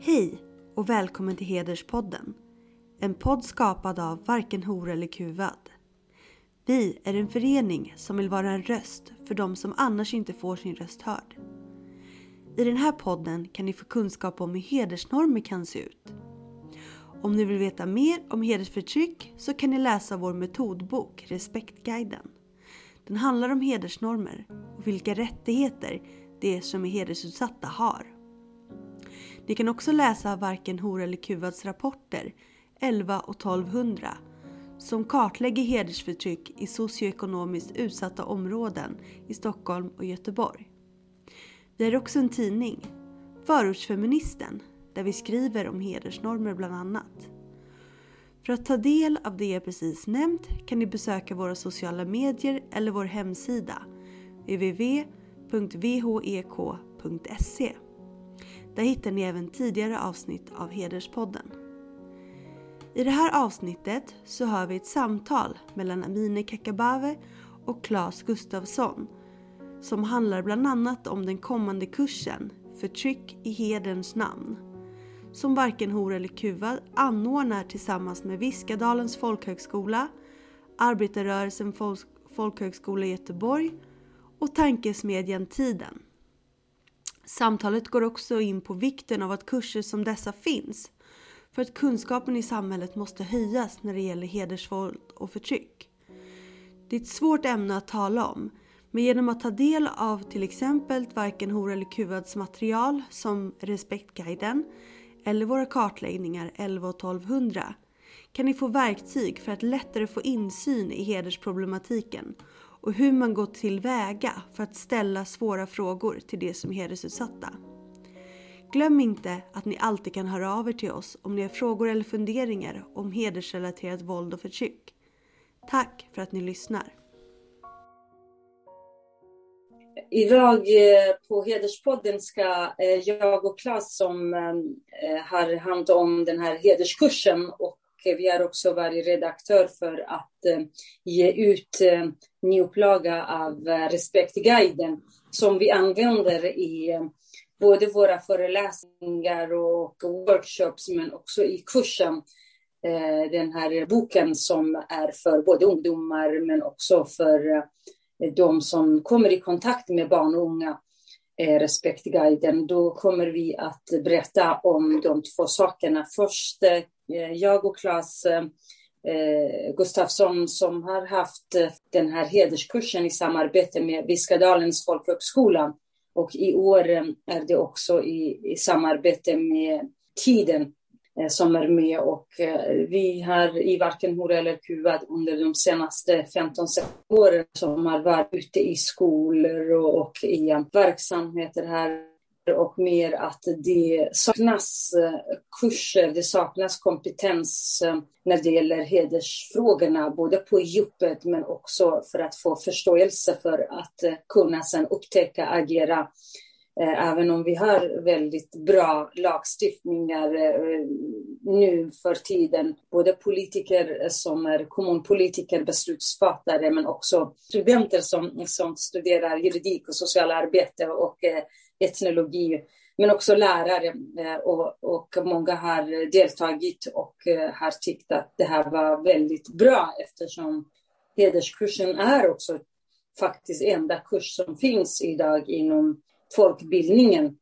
Hej och välkommen till Hederspodden. En podd skapad av Varken hora eller kuvad. Vi är en förening som vill vara en röst för de som annars inte får sin röst hörd. I den här podden kan ni få kunskap om hur hedersnormer kan se ut. Om ni vill veta mer om hedersförtryck så kan ni läsa vår metodbok Respektguiden. Den handlar om hedersnormer och vilka rättigheter de som är hedersutsatta har. Ni kan också läsa Varken hora eller kuvads rapporter 11 och 1200 som kartlägger hedersförtryck i socioekonomiskt utsatta områden i Stockholm och Göteborg. Vi har också en tidning, Förortsfeministen, där vi skriver om hedersnormer bland annat. För att ta del av det jag precis nämnt kan ni besöka våra sociala medier eller vår hemsida www.vhek.se. Där hittar ni även tidigare avsnitt av Hederspodden. I det här avsnittet så hör vi ett samtal mellan Amine Kakabave och Claes Gustafsson som handlar bland annat om den kommande kursen Förtryck i hederns namn som Varken hora eller Kuva anordnar tillsammans med Viskadalens folkhögskola, Arbetarrörelsen folkhögskola i Göteborg och tankesmedjan Tiden. Samtalet går också in på vikten av att kurser som dessa finns för att kunskapen i samhället måste höjas när det gäller hedersvåld och förtryck. Det är ett svårt ämne att tala om men genom att ta del av till exempel Varken hora eller kuvads material som Respektguiden eller våra kartläggningar 11 och 1200 kan ni få verktyg för att lättare få insyn i hedersproblematiken och hur man går tillväga för att ställa svåra frågor till de som är hedersutsatta. Glöm inte att ni alltid kan höra av er till oss om ni har frågor eller funderingar om hedersrelaterat våld och förtryck. Tack för att ni lyssnar. Idag eh, på Hederspodden ska eh, jag och Klas som eh, har hand om den här hederskursen och vi har också varit redaktör för att eh, ge ut eh, nyupplaga av eh, Respektguiden som vi använder i både våra föreläsningar och workshops men också i kursen. Den här boken som är för både ungdomar men också för de som kommer i kontakt med barn och unga, Respektguiden, då kommer vi att berätta om de två sakerna. Först Eh, jag och Claes eh, Gustafsson som har haft eh, den här hederskursen i samarbete med Viskadalens folkhögskola. Och i år eh, är det också i, i samarbete med Tiden Eh, som är med och eh, vi har i varken hora eller kuvad under de senaste 15 åren som har varit ute i skolor och i verksamheter här och mer att det saknas eh, kurser, det saknas kompetens eh, när det gäller hedersfrågorna, både på djupet men också för att få förståelse för att eh, kunna sedan upptäcka, agera även om vi har väldigt bra lagstiftningar eh, nu för tiden, både politiker som är kommunpolitiker, beslutsfattare, men också studenter som, som studerar juridik och socialarbete och eh, etnologi, men också lärare och, och många har deltagit och har tyckt att det här var väldigt bra eftersom hederskursen är också faktiskt enda kurs som finns idag inom folkbildningen,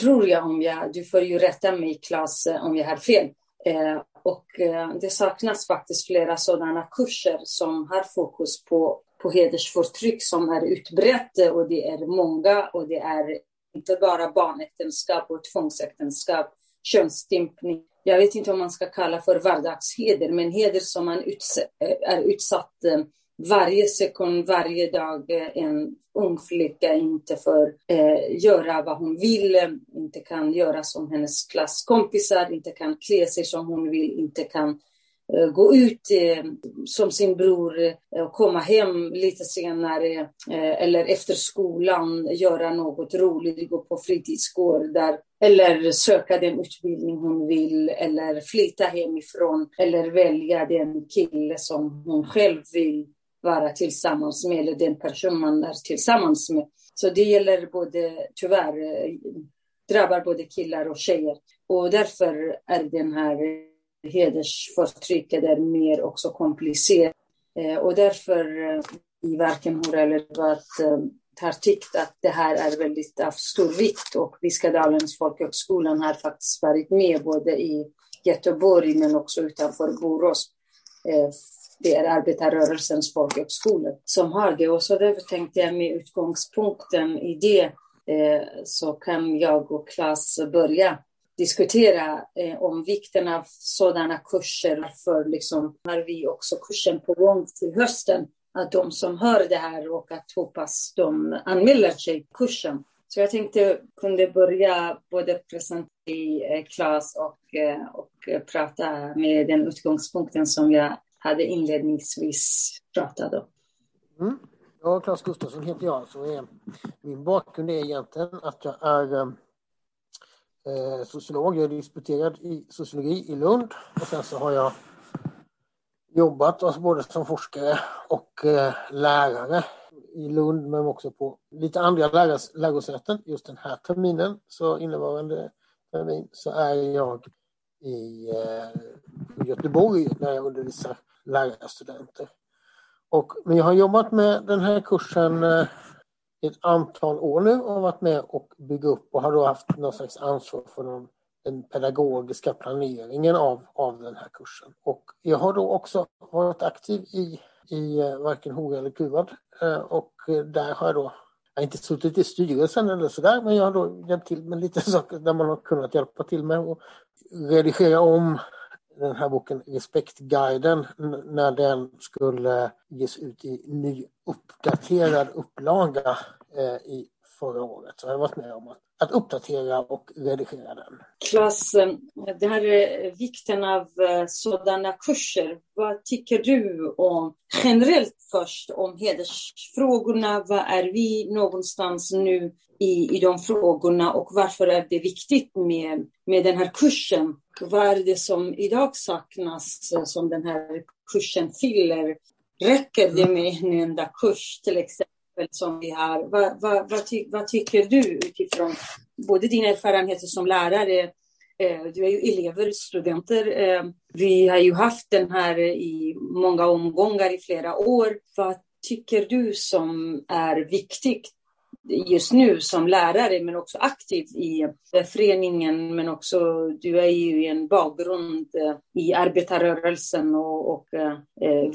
tror jag om jag, du får ju rätta mig Claes eh, om jag har fel. Eh, och eh, det saknas faktiskt flera sådana kurser som har fokus på, på hedersförtryck som är utbrett eh, och det är många och det är inte bara barnäktenskap och tvångsäktenskap, könsstympning. Jag vet inte om man ska kalla för vardagsheder, men heder som man uts eh, är utsatt eh, varje sekund, varje dag eh, en ung flicka inte får eh, göra vad hon vill, eh, inte kan göra som hennes klasskompisar, inte kan klä sig som hon vill, inte kan eh, gå ut eh, som sin bror eh, och komma hem lite senare eh, eller efter skolan, göra något roligt, gå på fritidsgårdar eller söka den utbildning hon vill eller flytta hemifrån eller välja den kille som hon själv vill vara tillsammans med, eller den person man är tillsammans med. Så det gäller både, tyvärr, eh, drabbar både killar och tjejer. Och därför är den här hedersförtrycket är mer också komplicerat. Eh, och därför eh, i varken Hora eller vad har tyckt att det här är väldigt av stor vikt och Viskadalens folkhögskolan har faktiskt varit med både i Göteborg men också utanför Borås. Det är arbetarrörelsens folkhögskolor som har det och så därför tänkte jag med utgångspunkten i det eh, så kan jag och Klas börja diskutera eh, om vikten av sådana kurser. För liksom har vi också kursen på gång till hösten. Att de som hör det här och att hoppas de anmäler sig kursen. Så jag tänkte kunde börja både presentera eh, Klas. och, eh, och prata med den utgångspunkten som jag hade inledningsvis pratat om. Mm. Ja, Claes Gustafsson heter jag. Så är, min bakgrund är egentligen att jag är eh, eh, sociolog. Jag är disputerad i sociologi i Lund och sen så har jag jobbat alltså både som forskare och eh, lärare i Lund men också på lite andra lärosäten. Just den här terminen, så innevarande termin, så är jag Eh, i Göteborg när jag undervisar lärarstudenter. Och, men jag har jobbat med den här kursen eh, ett antal år nu och varit med och bygga upp och har då haft någon slags ansvar för någon, den pedagogiska planeringen av, av den här kursen. Och jag har då också varit aktiv i, i eh, varken Hora eller Kuvad och där har jag då jag har inte suttit i styrelsen eller sådär men jag har då hjälpt till med lite saker där man har kunnat hjälpa till med och redigera om den här boken Respektguiden när den skulle ges ut i ny uppdaterad upplaga eh, i förra året. Så jag har varit med om att, att uppdatera och redigera den. Klas, eh, det här är vikten av eh, sådana kurser. Vad tycker du om generellt först om hedersfrågorna? Var är vi någonstans nu i, i de frågorna och varför är det viktigt med, med den här kursen? Vad är det som idag saknas eh, som den här kursen fyller? Räcker det med en enda kurs till exempel som vi har? Vad, vad, vad, ty, vad tycker du utifrån både dina erfarenheter som lärare eh, du är ju elever, studenter. Eh, vi har ju haft den här i många omgångar i flera år. Vad tycker du som är viktigt just nu som lärare men också aktiv i eh, föreningen men också du är ju i en bakgrund eh, i arbetarrörelsen och, och eh,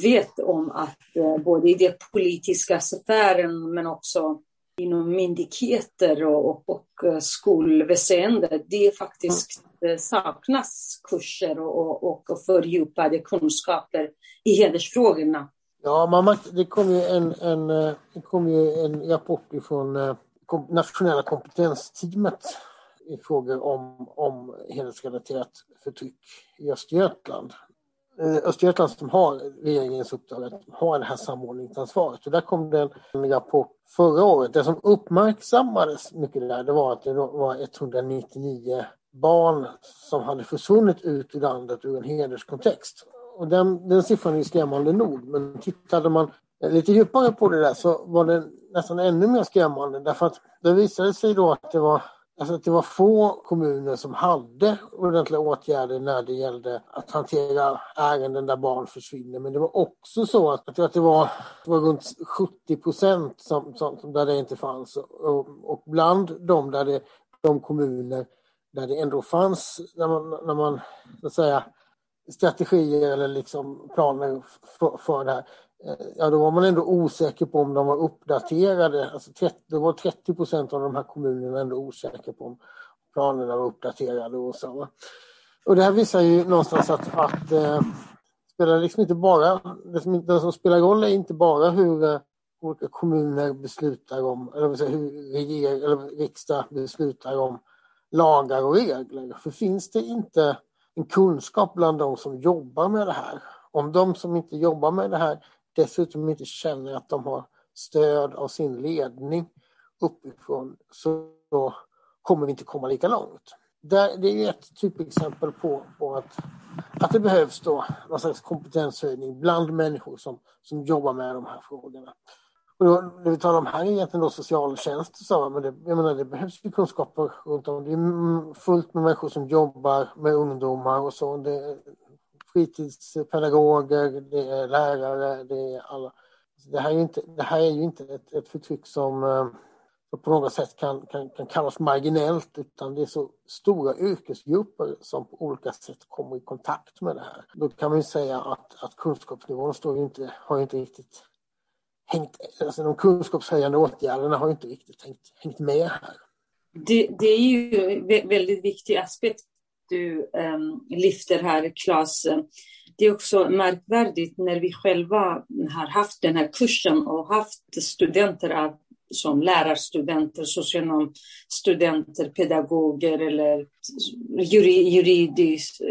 vet om att både i den politiska sfären men också inom myndigheter och, och, och skolväsende, det faktiskt saknas kurser och, och, och fördjupade kunskaper i hedersfrågorna. Ja, man, det kom ju en, en, eh, det kom ju en rapport ifrån eh, nationella kompetensteamet i frågor om, om hedersrelaterat förtryck i Östergötland. Eh, Östergötland som har regeringens uppdrag att ha det här samordningsansvaret. Och där kom det en rapport förra året. Det som uppmärksammades mycket där det var att det var 199 barn som hade försvunnit ut ur landet ur en hederskontext och den, den siffran är skrämmande nog. Men tittade man lite djupare på det där så var det nästan ännu mer skrämmande därför att det visade sig då att det var Alltså att det var få kommuner som hade ordentliga åtgärder när det gällde att hantera ärenden där barn försvinner. Men det var också så att, att det, var, det var runt 70 procent som, som, där det inte fanns. Och, och bland de, där det, de kommuner där det ändå fanns, när man, när man så att säga, strategier eller liksom planer för, för det här. Eh, ja, då var man ändå osäker på om de var uppdaterade. Alltså 30, var 30 procent av de här kommunerna ändå osäkra på om planerna var uppdaterade och så. Och det här visar ju någonstans att, att eh, spelar liksom inte bara, det som, det som spelar roll är inte bara hur eh, olika kommuner beslutar om, eller säga, hur reger, eller riksdag beslutar om lagar och regler. För finns det inte en kunskap bland de som jobbar med det här. Om de som inte jobbar med det här dessutom inte känner att de har stöd av sin ledning uppifrån så kommer vi inte komma lika långt. Det är ett typexempel på, på att, att det behövs då någon slags kompetenshöjning bland människor som, som jobbar med de här frågorna. Och då, det vi talar om här är egentligen då socialtjänst, så, men det, jag menar, det behövs ju kunskaper runt om. Det är fullt med människor som jobbar med ungdomar och så. Det är fritidspedagoger, det är lärare, det är alla. Alltså, det här är, inte, det här är ju inte ett, ett förtryck som eh, på något sätt kan, kan, kan kallas marginellt utan det är så stora yrkesgrupper som på olika sätt kommer i kontakt med det här. Då kan man ju säga att, att kunskapsnivån står inte, har inte riktigt hängt, alltså de kunskapshöjande åtgärderna har inte riktigt hängt, hängt med här. Det, det är ju en väldigt viktig aspekt du um, lyfter här, Claes. Det är också märkvärdigt när vi själva har haft den här kursen och haft studenter av som lärarstudenter, socionomstudenter, pedagoger eller juridis,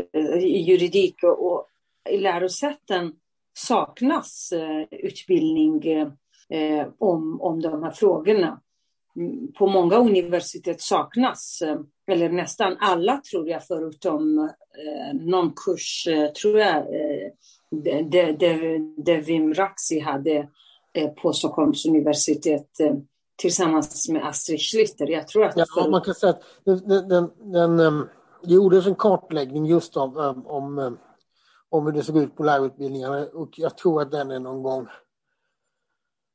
juridik och i lärosäten saknas eh, utbildning eh, om, om de här frågorna. Mm, på många universitet saknas, eh, eller nästan alla tror jag, förutom någon kurs, tror jag, det Vim Raxi hade på Stockholms universitet tillsammans med Astrid Schlitter. Jag tror att... Ja, man kan säga att den, den, den, den gjordes en kartläggning just av, om, om hur det såg ut på lärarutbildningarna och jag tror att den är någon gång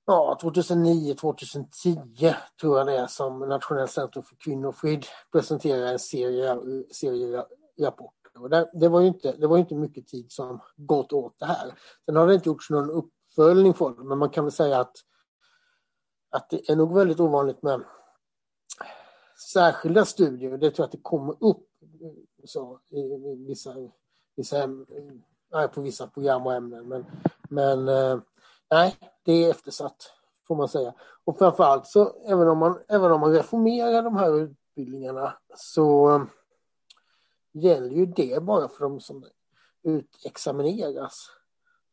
ja, 2009, 2010 tror jag det är som Nationellt centrum för kvinnofrid presenterar en serie, serie rapporter. Och det, det, var ju inte, det var inte mycket tid som gått åt det här. Sen har det inte gjorts någon uppföljning för det, men man kan väl säga att att det är nog väldigt ovanligt med särskilda studier. Det tror jag att det kommer upp så, i vissa, vissa nej, på vissa program och ämnen. Men, men eh, nej, det är eftersatt får man säga. Och framförallt så även om man, även om man reformerar de här utbildningarna så eh, gäller ju det bara för de som utexamineras.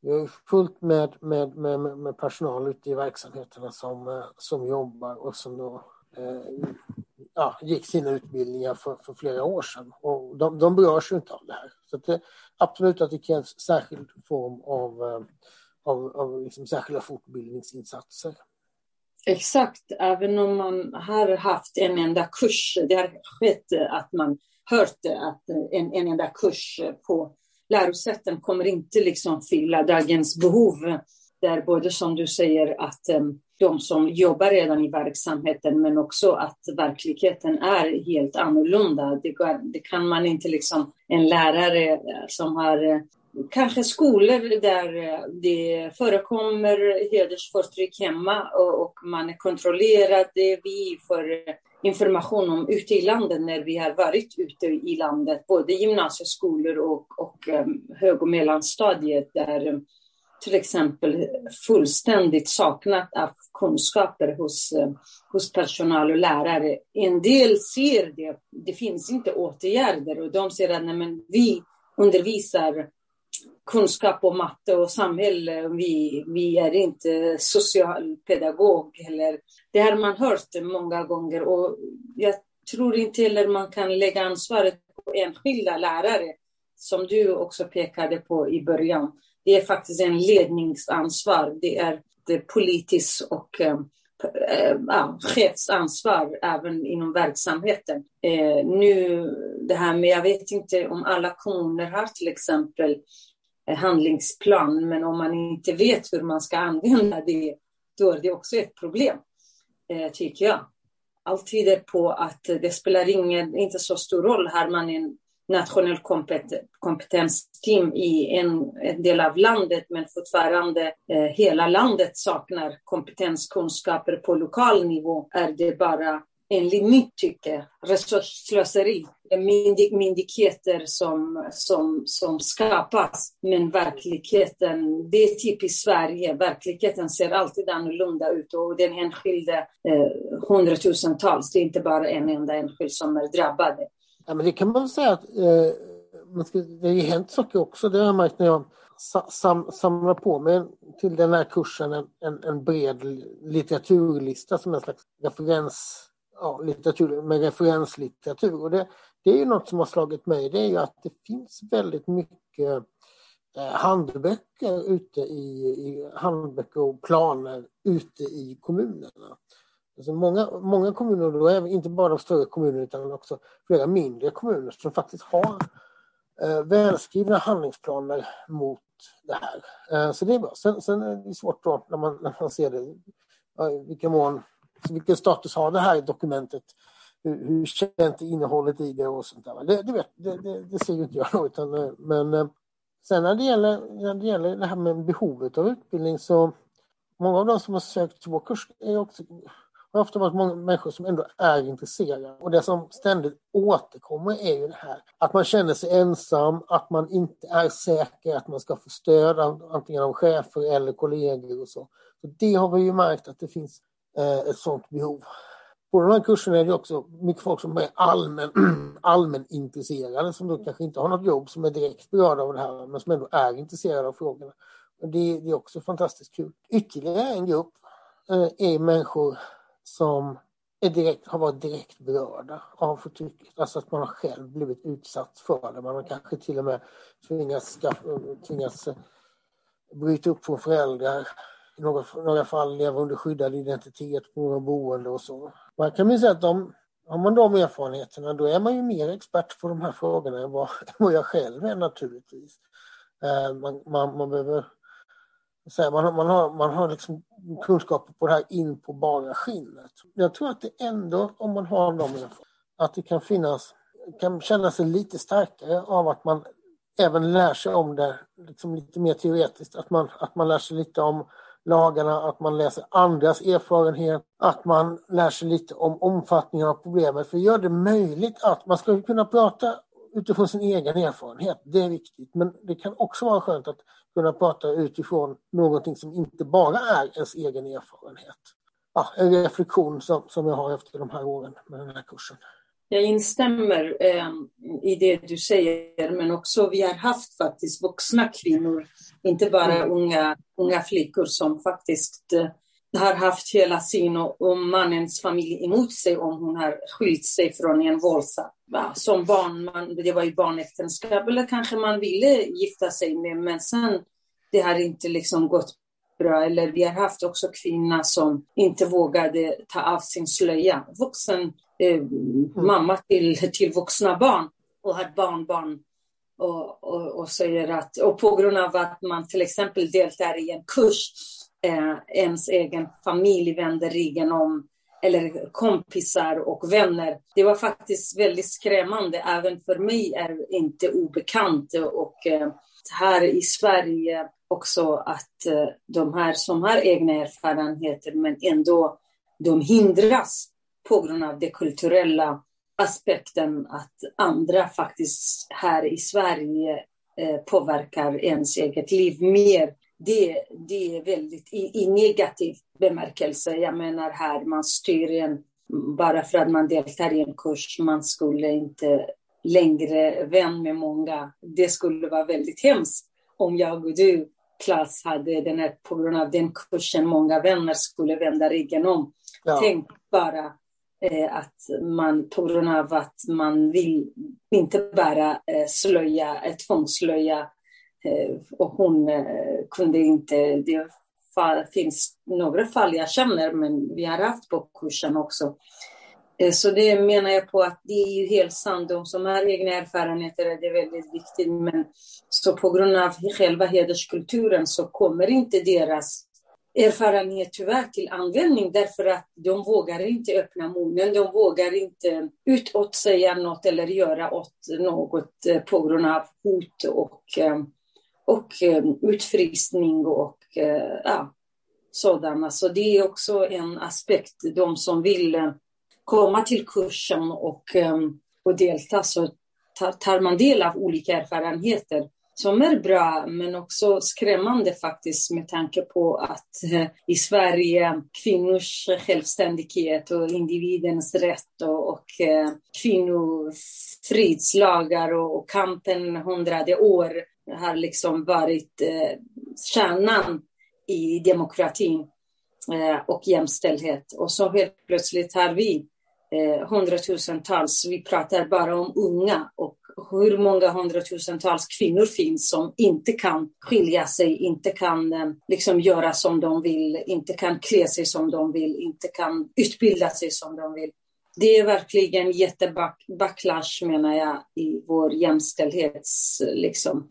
Vi har fullt med, med, med, med personal ute i verksamheterna som, eh, som jobbar och som då eh, ja, gick sina utbildningar för, för flera år sedan. Och de, de berörs ju inte av det här. Så det, absolut att det krävs särskild form av, eh, av, av liksom särskilda fortbildningsinsatser. Exakt, även om man har haft en enda kurs. Det har skett att man hört att en, en enda kurs på lärosäten kommer inte liksom fylla dagens behov. Där både som du säger att um, de som jobbar redan i verksamheten men också att verkligheten är helt annorlunda. Det, det kan man inte liksom, en lärare eh, som har eh, kanske skolor där eh, det förekommer hedersförtryck hemma och, och man är kontrollerad. Vi får information om ute i landet när vi har varit ute i landet, både gymnasieskolor och, och hög och mellanstadiet där till exempel fullständigt saknat av kunskaper hos, eh, hos personal och lärare. En del ser det, det finns inte åtgärder och de ser att nej, men vi undervisar kunskap om matte och samhälle. Vi, vi är inte socialpedagog. Eller, det har man hört många gånger och jag tror inte heller man kan lägga ansvaret på enskilda lärare som du också pekade på i början. Det är faktiskt en ledningsansvar. Det är det politiskt och äh, ja, chefsansvar även inom verksamheten. Eh, nu det här med, jag vet inte om alla kommuner har till exempel handlingsplan. Men om man inte vet hur man ska använda det, då är det också ett problem, eh, tycker jag. Allt tyder på att det spelar ingen, inte så stor roll. Har man en nationell kompetensteam i en, en, del av landet men fortfarande eh, hela landet saknar kompetenskunskaper på lokal nivå är det bara enligt mitt tycke, resursslöseri. Myndigheter som, som, som skapas, men verkligheten, det är typiskt Sverige. Verkligheten ser alltid annorlunda ut och den enskilde, eh, hundratusentals, det är inte bara en enda enskild som är drabbad. Ja, men det kan man väl säga att eh, man ska, det har ju hänt saker också, det har jag märkt när jag sam, samlar på mig till den här kursen en, en, en bred litteraturlista som en slags referens ja, litteratur med referenslitteratur. Och det, det är ju något som har slagit mig, det är ju att det finns väldigt mycket eh, handböcker ute i, i handböcker och planer ute i kommunerna. Alltså många, många kommuner, då är inte bara de större kommunerna utan också flera mindre kommuner som faktiskt har eh, välskrivna handlingsplaner mot det här. Eh, så det är bra. Sen, sen är det svårt då när man, när man ser det, vilken, mån, vilken status har det här dokumentet? Hur, hur känt är innehållet i det och sånt där. Det, det, vet, det, det, det ser ju inte jag då, utan, eh, men eh, sen när det, gäller, när det gäller det här med behovet av utbildning så många av de som har sökt till vår kurs är också har ofta varit många människor som ändå är intresserade. Och det som ständigt återkommer är ju det här att man känner sig ensam, att man inte är säker att man ska få stöd antingen av chefer eller kollegor och så. så det har vi ju märkt att det finns eh, ett sådant behov. På de här kurserna är det också mycket folk som är allmän, allmänintresserade som då kanske inte har något jobb som är direkt berörda av det här men som ändå är intresserade av frågorna. Och det, det är också fantastiskt kul. Ytterligare en grupp eh, är människor som är direkt, har varit direkt berörda av förtrycket. Alltså att man har själv blivit utsatt för det. Man har kanske till och med tvingats, tvingats eh, bryta upp från föräldrar. I några, några fall leva under skyddad identitet på några boende och så. Man kan ju säga att de, har man de erfarenheterna då är man ju mer expert på de här frågorna än vad, vad jag själv är naturligtvis. Eh, man, man, man behöver så man, har, man har, man har liksom kunskaper på det här in på bara skinnet. Jag tror att det ändå, om man har dem, att det kan finnas, kan känna sig lite starkare av att man även lär sig om det liksom lite mer teoretiskt. Att man, att man lär sig lite om lagarna, att man läser andras erfarenhet, att man lär sig lite om omfattningen av problemet. För det gör det möjligt att man ska kunna prata utifrån sin egen erfarenhet, det är viktigt. Men det kan också vara skönt att kunna prata utifrån någonting som inte bara är ens egen erfarenhet. Ja, en reflektion som, som jag har efter de här åren med den här kursen. Jag instämmer eh, i det du säger, men också vi har haft faktiskt vuxna kvinnor, inte bara mm. unga, unga flickor som faktiskt eh, har haft hela sin och, mannens familj emot sig om hon har skilt sig från en våldsam. Som barn, man, det var ju barnäktenskap, eller kanske man ville gifta sig med, men sen det har inte liksom gått bra. Eller vi har haft också kvinnor som inte vågade ta av sin slöja. Vuxen eh, mm. mamma till, till vuxna barn och har barnbarn och, och, och, säger att, och på grund av att man till exempel deltar i en kurs eh, ens egen familj vänder ryggen om eller kompisar och vänner. Det var faktiskt väldigt skrämmande. Även för mig är det inte obekant. Och eh, här i Sverige också att eh, de här som har egna erfarenheter men ändå de hindras på grund av den kulturella aspekten att andra faktiskt här i Sverige eh, påverkar ens eget liv mer det, det är väldigt i, i negativ bemärkelse. Jag menar här, man styr en bara för att man deltar i en kurs. Man skulle inte längre vän med många. Det skulle vara väldigt hemskt om jag och du, Klas, hade den här, på grund av den kursen, många vänner skulle vända ryggen om. Ja. Tänk bara eh, att man på grund av att man vill inte bara eh, slöja, eh, tvångsslöja Eh, och hon eh, kunde inte, det finns några fall jag känner, men vi har haft på kursen också. Eh, så det menar jag på att det är ju helt sant. De som har egna erfarenheter är det väldigt viktigt. Men så på grund av själva hederskulturen så kommer inte deras erfarenhet tyvärr till användning därför att de vågar inte öppna munnen. De vågar inte utåt säga något eller göra åt något på grund av hot och och eh, utfrysning och eh, ja, sådana. Så det är också en aspekt. De som vill eh, komma till kursen och, eh, och delta så tar man del av olika erfarenheter som är bra men också skrämmande faktiskt med tanke på att eh, i Sverige kvinnors självständighet och individens rätt och, och eh, kvinnofridslagar och, och kampen hundrade år har liksom varit eh, kärnan i demokratin eh, och jämställdhet. Och så helt plötsligt har vi eh, hundratusentals, vi pratar bara om unga och hur många hundratusentals kvinnor finns som inte kan skilja sig, inte kan eh, liksom göra som de vill, inte kan klä sig som de vill, inte kan utbilda sig som de vill. Det är verkligen jättebacklash menar jag i vår jämställdhets... liksom,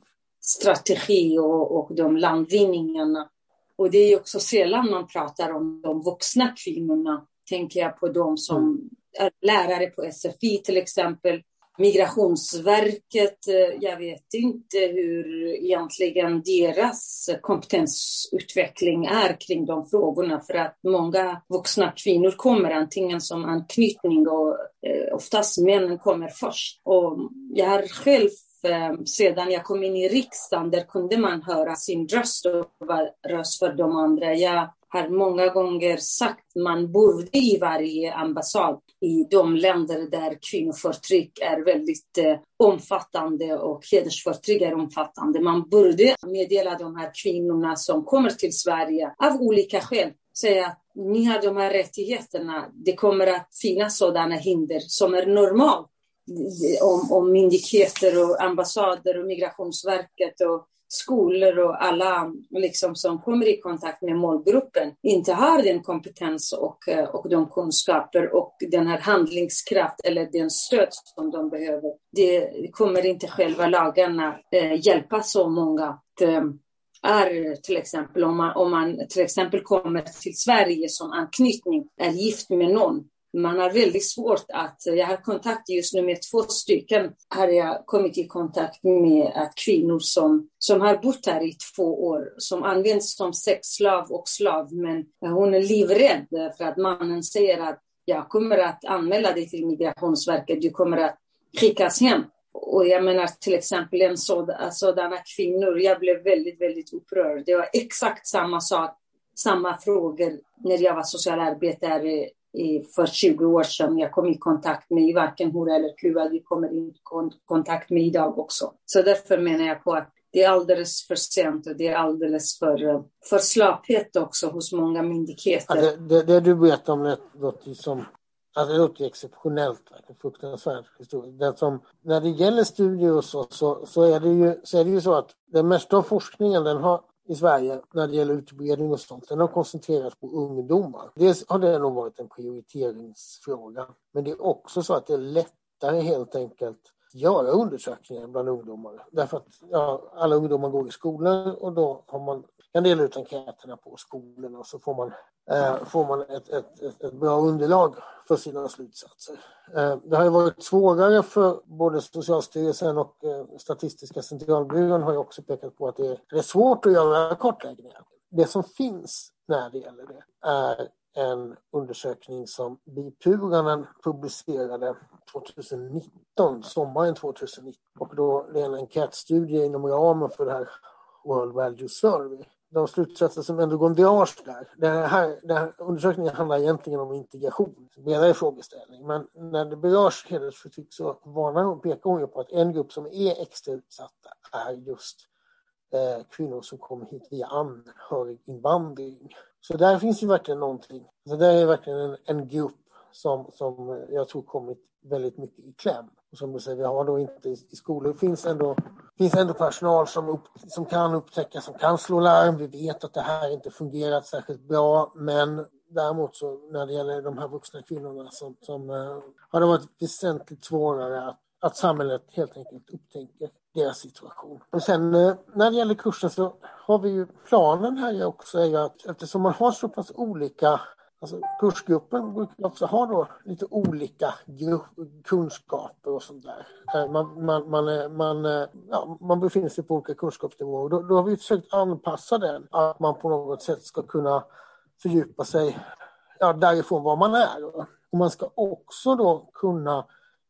och, och de landvinningarna. Och det är också sällan man pratar om de vuxna kvinnorna. Tänker jag på de som mm. är lärare på SFI till exempel, Migrationsverket, eh, jag vet inte hur egentligen deras kompetensutveckling är kring de frågorna för att många vuxna kvinnor kommer antingen som anknytning och eh, oftast männen kommer först. Och jag har själv Eh, sedan jag kom in i riksdagen, där kunde man höra sin röst och vara röst för de andra. Jag har många gånger sagt man borde i varje ambassad i de länder där kvinnoförtryck är väldigt eh, omfattande och hedersförtryck är omfattande. Man borde meddela de här kvinnorna som kommer till Sverige av olika skäl säga att ni har de här rättigheterna. Det kommer att finnas sådana hinder som är normalt om, om myndigheter och ambassader och Migrationsverket och skolor och alla liksom, som kommer i kontakt med målgruppen inte har den kompetens och, eh, och de kunskaper och den här handlingskraft eller den stöd som de behöver. Det kommer inte själva lagarna eh, hjälpa så många. Att, eh, är till exempel om man, om man till exempel kommer till Sverige som anknytning, är gift med någon man har väldigt svårt att, jag har kontakt just nu med två stycken, har jag kommit i kontakt med att kvinnor som, som har bott här i två år, som används som sexslav och slav, men hon är livrädd för att mannen säger att jag kommer att anmäla dig till Migrationsverket, du kommer att skickas hem. Och jag menar till exempel en sådan, sådana kvinnor, jag blev väldigt, väldigt upprörd. Det var exakt samma sak, samma frågor när jag var socialarbetare för 20 år sedan jag kom i kontakt med varken hora eller kuva. Vi kommer i kontakt med idag också. Så därför menar jag på att det är alldeles för sent och det är alldeles för, för slapphet också hos många myndigheter. Ja, det, det, det, du berättar om det låter som Alltså det låter exceptionellt, fruktansvärt historia. Det som, när det gäller studier och så, så, så, är det ju, så är det ju så att den mesta av forskningen den har i Sverige när det gäller utbredning och sånt, den har koncentrerats på ungdomar. Dels har det nog varit en prioriteringsfråga, men det är också så att det är lättare helt enkelt göra undersökningar bland ungdomar. Därför att ja, alla ungdomar går i skolan och då har man, kan dela ut enkäterna på skolorna och så får man Eh, får man ett, ett, ett, ett, bra underlag för sina slutsatser. Eh, det har varit svårare för både Socialstyrelsen och eh, Statistiska centralbyrån har ju också pekat på att det är svårt att göra kartläggningar. Det som finns när det gäller det är en undersökning som Bipuranen publicerade 2019, sommaren 2019. Och då det är en enkätstudie inom ramen för det här World Value Survey de slutsatser som ändå går en där. Den här, den här undersökningen handlar egentligen om integration, bredare frågeställning. Men när det berörs hedersförtryck så varnar hon, pekar hon ju på att en grupp som är extra utsatta är just Eh, kvinnor som kommer hit via anhöriginvandring. Så där finns ju verkligen någonting. Så där är verkligen en, en grupp som, som jag tror kommit väldigt mycket i kläm. Och som du säger, vi har då inte i skolor, det finns ändå, finns ändå personal som, upp, som kan upptäcka, som kan slå larm. Vi vet att det här inte fungerat särskilt bra, men däremot så när det gäller de här vuxna kvinnorna som, som eh, har det varit väsentligt svårare att, att samhället helt enkelt upptäcker deras situation. Och sen eh, när det gäller kursen så har vi ju planen här också är ju att eftersom man har så pass olika Alltså, kursgruppen brukar också ha då lite olika kunskaper och sånt där. Eh, man, man, man, eh, man, ja, man befinner sig på olika kunskapsnivåer. Då, då har vi försökt anpassa den, att man på något sätt ska kunna fördjupa sig ja, därifrån var man är. Och man ska också då kunna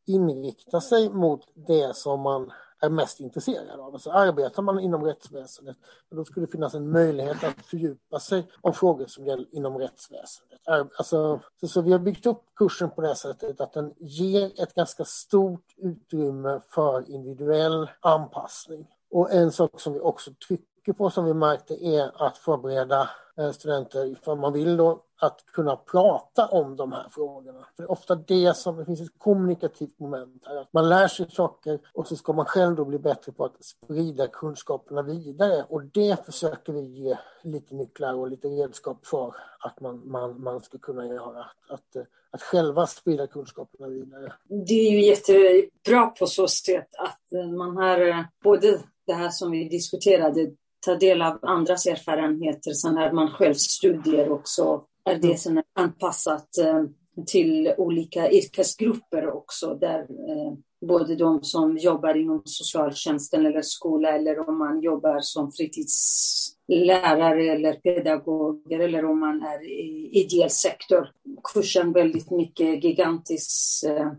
inrikta sig mot det som man är mest intresserad av. Alltså arbetar man inom rättsväsendet, då skulle det finnas en möjlighet att fördjupa sig om frågor som gäller inom rättsväsendet. Alltså, så, så vi har byggt upp kursen på det sättet att den ger ett ganska stort utrymme för individuell anpassning. Och en sak som vi också trycker på som vi märkte är att förbereda Eh, studenter, ifall man vill då, att kunna prata om de här frågorna. För det är ofta det som, det finns ett kommunikativt moment här. Att man lär sig saker och så ska man själv då bli bättre på att sprida kunskaperna vidare. Och det försöker vi ge lite nycklar och lite redskap för att man, man, man ska kunna göra. Att, att, eh, att själva sprida kunskaperna vidare. Det är ju jättebra på så sätt att man har eh, både det här som vi diskuterade, ta del av andras erfarenheter, sen har man själv studier också. Är det som är anpassat eh, till olika yrkesgrupper också, där eh, både de som jobbar inom socialtjänsten eller skola eller om man jobbar som fritidslärare eller pedagoger eller om man är i ideell sektor. Kursen väldigt mycket gigantisk eh,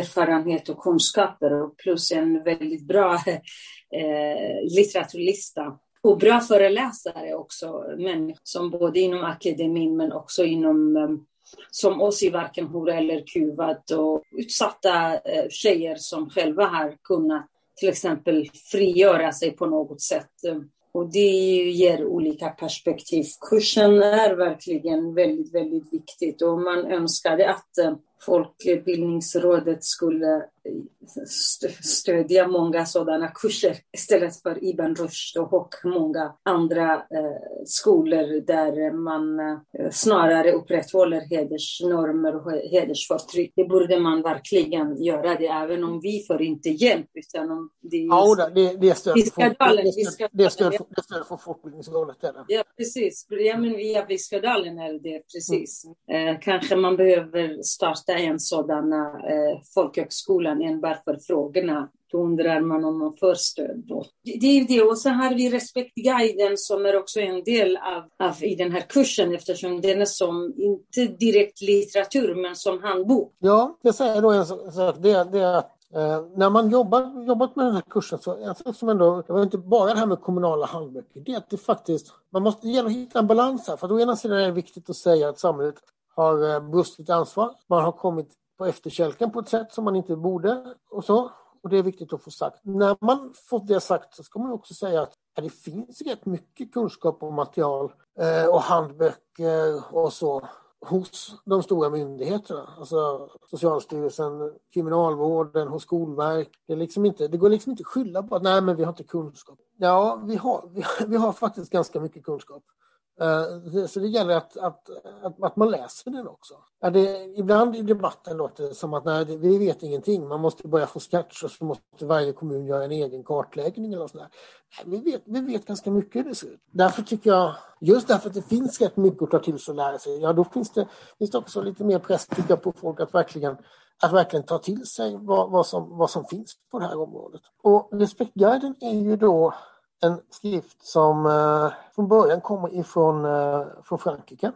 erfarenhet och kunskaper och plus en väldigt bra eh, litteraturlista och bra föreläsare också, människor som både inom akademin men också inom eh, som oss i Varken hora eller kuvat och utsatta eh, tjejer som själva har kunnat till exempel frigöra sig på något sätt. Och det ger olika perspektiv. Kursen är verkligen väldigt, väldigt viktigt och man önskade att eh, Folkbildningsrådet skulle eh, stödja många sådana kurser istället för Ibn Rushd och många andra eh, skolor där man eh, snarare upprätthåller hedersnormer och hedersförtryck. Det borde man verkligen göra det, även om vi får inte hjälp. Utan om det, är ja, det, det är stöd från Folkbildningsrådet. Ja, precis. Ja, men via Viskadalen är det precis. Mm. Eh, kanske man behöver starta starta en sådan eh, folkhögskolan enbart för frågorna. Då undrar man om man får stöd. Då. Det är det. Och så har vi Respektguiden som är också en del av, av i den här kursen eftersom den är som, inte direkt litteratur, men som handbok. Ja, jag säger då en sak. Det, det är Eh, när man jobbar, jobbat med den här kursen så jag som ändå, det var inte bara det här med kommunala handböcker, det är att det faktiskt, man måste att hitta en balans här. För att å ena sidan är det viktigt att säga att samhället har eh, brustit ansvar. Man har kommit på efterkälken på ett sätt som man inte borde och så. Och det är viktigt att få sagt. När man fått det sagt så ska man också säga att det finns rätt mycket kunskap och material eh, och handböcker och så hos de stora myndigheterna, alltså Socialstyrelsen, Kriminalvården, hos Skolverket. Det, liksom inte, det går liksom inte att skylla på att nej, men vi har inte kunskap. Ja, vi har, vi, vi har faktiskt ganska mycket kunskap. Eh, så det gäller att, att, att, att, man läser den också. Det, ibland i debatten låter det som att nej, vi vet ingenting, man måste börja från scratch och så måste varje kommun göra en egen kartläggning. Eller sådär. Nej, vi, vet, vi vet ganska mycket hur det ser ut. Därför tycker jag, just därför att det finns rätt mycket att ta till sig och lära sig, ja då finns det, finns det också lite mer press tycker jag, på folk att verkligen att verkligen ta till sig vad, vad, som, vad som finns på det här området. Och Respektguiden är ju då en skrift som eh, från början kommer ifrån eh, från Frankrike.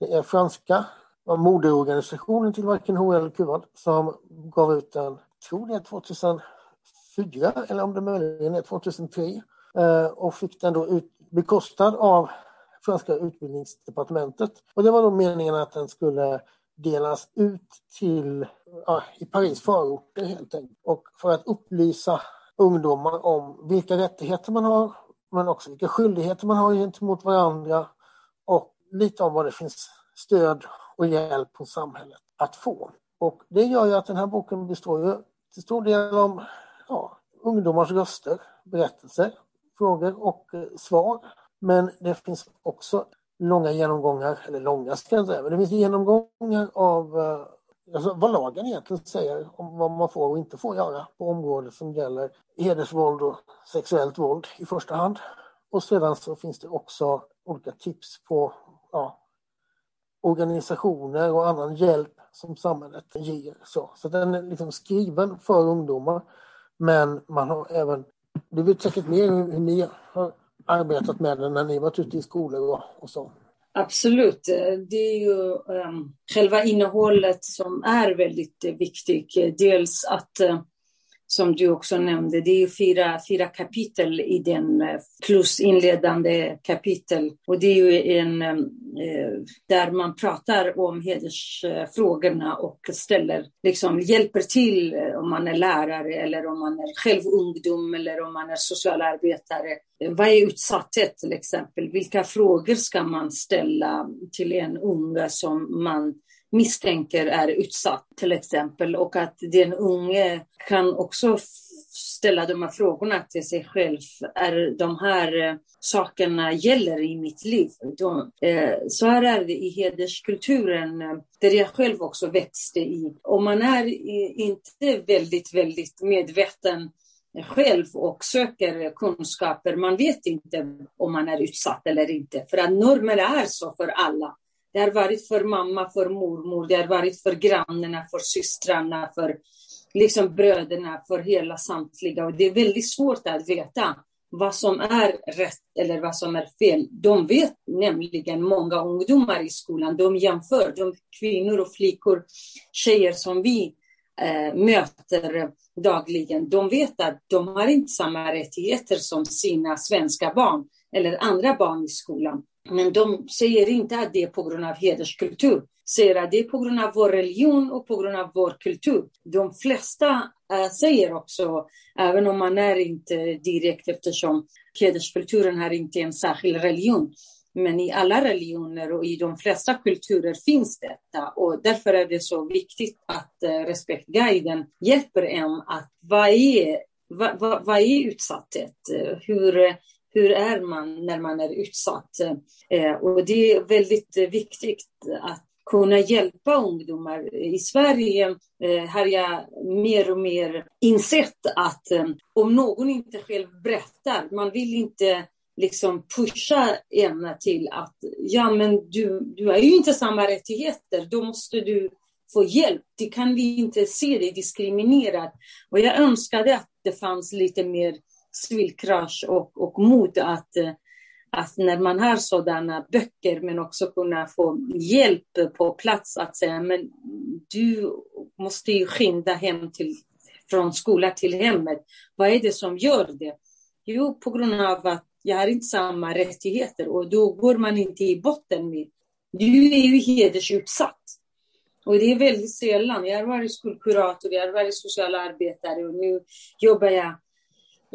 Det är franska eh, moderorganisationen till varken Hora eller Kuvad som gav ut den, tror det är 2004 eller om det möjligen är 2003 eh, och fick den då ut, bekostad av franska utbildningsdepartementet. Och det var då meningen att den skulle delas ut till ja, i Paris förorter helt enkelt. Och för att upplysa ungdomar om vilka rättigheter man har men också vilka skyldigheter man har gentemot varandra och lite om vad det finns stöd och hjälp hos samhället att få. Och det gör ju att den här boken består ju till stor del om ja, ungdomars röster, berättelser, frågor och eh, svar. Men det finns också långa genomgångar, eller långa ska jag säga, men det finns genomgångar av eh, alltså vad lagen egentligen säger om vad man får och inte får göra på områden som gäller hedersvåld och sexuellt våld i första hand. Och sedan så finns det också olika tips på ja, organisationer och annan hjälp som samhället ger. Så, så den är liksom skriven för ungdomar men man har även, du vet säkert mer hur ni har arbetat med den när ni varit ute i skolor och, och så. Absolut. Eh, det är ju um, själva innehållet som är väldigt eh, viktigt. Eh, dels att som du också nämnde. Det är fyra, fyra kapitel i den, eh, plus inledande kapitel. Och det är ju en eh, eh, där man pratar om hedersfrågorna och ställer, liksom hjälper till om man är lärare eller om man är själv ungdom eller om man är socialarbetare. Vad är utsatthet till exempel? Vilka frågor ska man ställa till en unga som man misstänker är utsatt till exempel och att den unge kan också ställa de här frågorna till sig själv. Är de här eh, sakerna gäller i mitt liv? De, eh, så här är det i hederskulturen eh, där jag själv också växte i. Om man är inte väldigt, väldigt medveten själv och söker kunskaper. Man vet inte om man är utsatt eller inte, för att normer är så för alla. Det har varit för mamma, för mormor, det har varit för grannarna, för systrarna, för liksom bröderna, för hela samtliga. Och det är väldigt svårt att veta vad som är rätt eller vad som är fel. De vet nämligen, många ungdomar i skolan, de jämför, de kvinnor och flickor, tjejer som vi eh, möter dagligen, de vet att de har inte samma rättigheter som sina svenska barn eller andra barn i skolan. Men de säger inte att det är på grund av hederskultur. Säger att det är på grund av vår religion och på grund av vår kultur. De flesta eh, säger också, även om man är inte direkt eftersom hederskulturen har inte en särskild religion. Men i alla religioner och i de flesta kulturer finns detta och därför är det så viktigt att eh, Respektguiden hjälper en att vad är, vad, vad, vad är utsatthet? Eh, hur, hur är man när man är utsatt? Eh, och det är väldigt viktigt att kunna hjälpa ungdomar. I Sverige eh, har jag mer och mer insett att eh, om någon inte själv berättar, man vill inte liksom pusha en till att ja men du, du har ju inte samma rättigheter, då måste du få hjälp. Det kan vi inte se dig diskriminerad. Och jag önskade att det fanns lite mer civilkurage och, och mod att, eh, att när man har sådana böcker men också kunna få hjälp på plats att säga men du måste ju skynda hem till, från skola till hemmet. Vad är det som gör det? Jo, på grund av att jag har inte samma rättigheter och då går man inte i botten med. Du är ju hedersutsatt. Och det är väldigt sällan. Jag har varit skolkurator, jag har varit socialarbetare och nu jobbar jag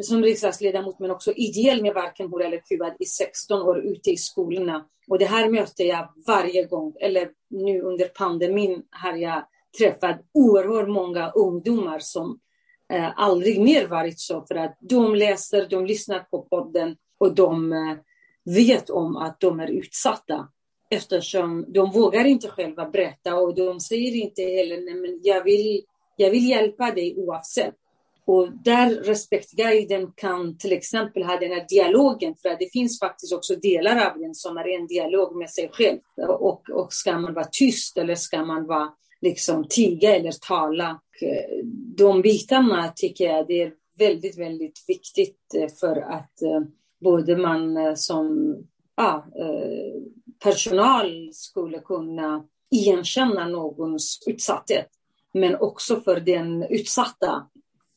som riksdagsledamot men också ideell med Varken hora eller kuvad i 16 år ute i skolorna. Och det här möter jag varje gång. Eller nu under pandemin har jag träffat oerhört många ungdomar som eh, aldrig mer varit så för att de läser, de lyssnar på podden och de eh, vet om att de är utsatta eftersom de vågar inte själva berätta och de säger inte heller nej men jag vill, jag vill hjälpa dig oavsett. Och där Respektguiden kan till exempel ha den här dialogen, för det finns faktiskt också delar av den som är en dialog med sig själv. Och, och ska man vara tyst eller ska man vara liksom tiga eller tala? Eh, de bitarna tycker jag det är väldigt, väldigt viktigt eh, för att eh, både man som ja, personal skulle kunna igenkänna någons utsatthet, men också för den utsatta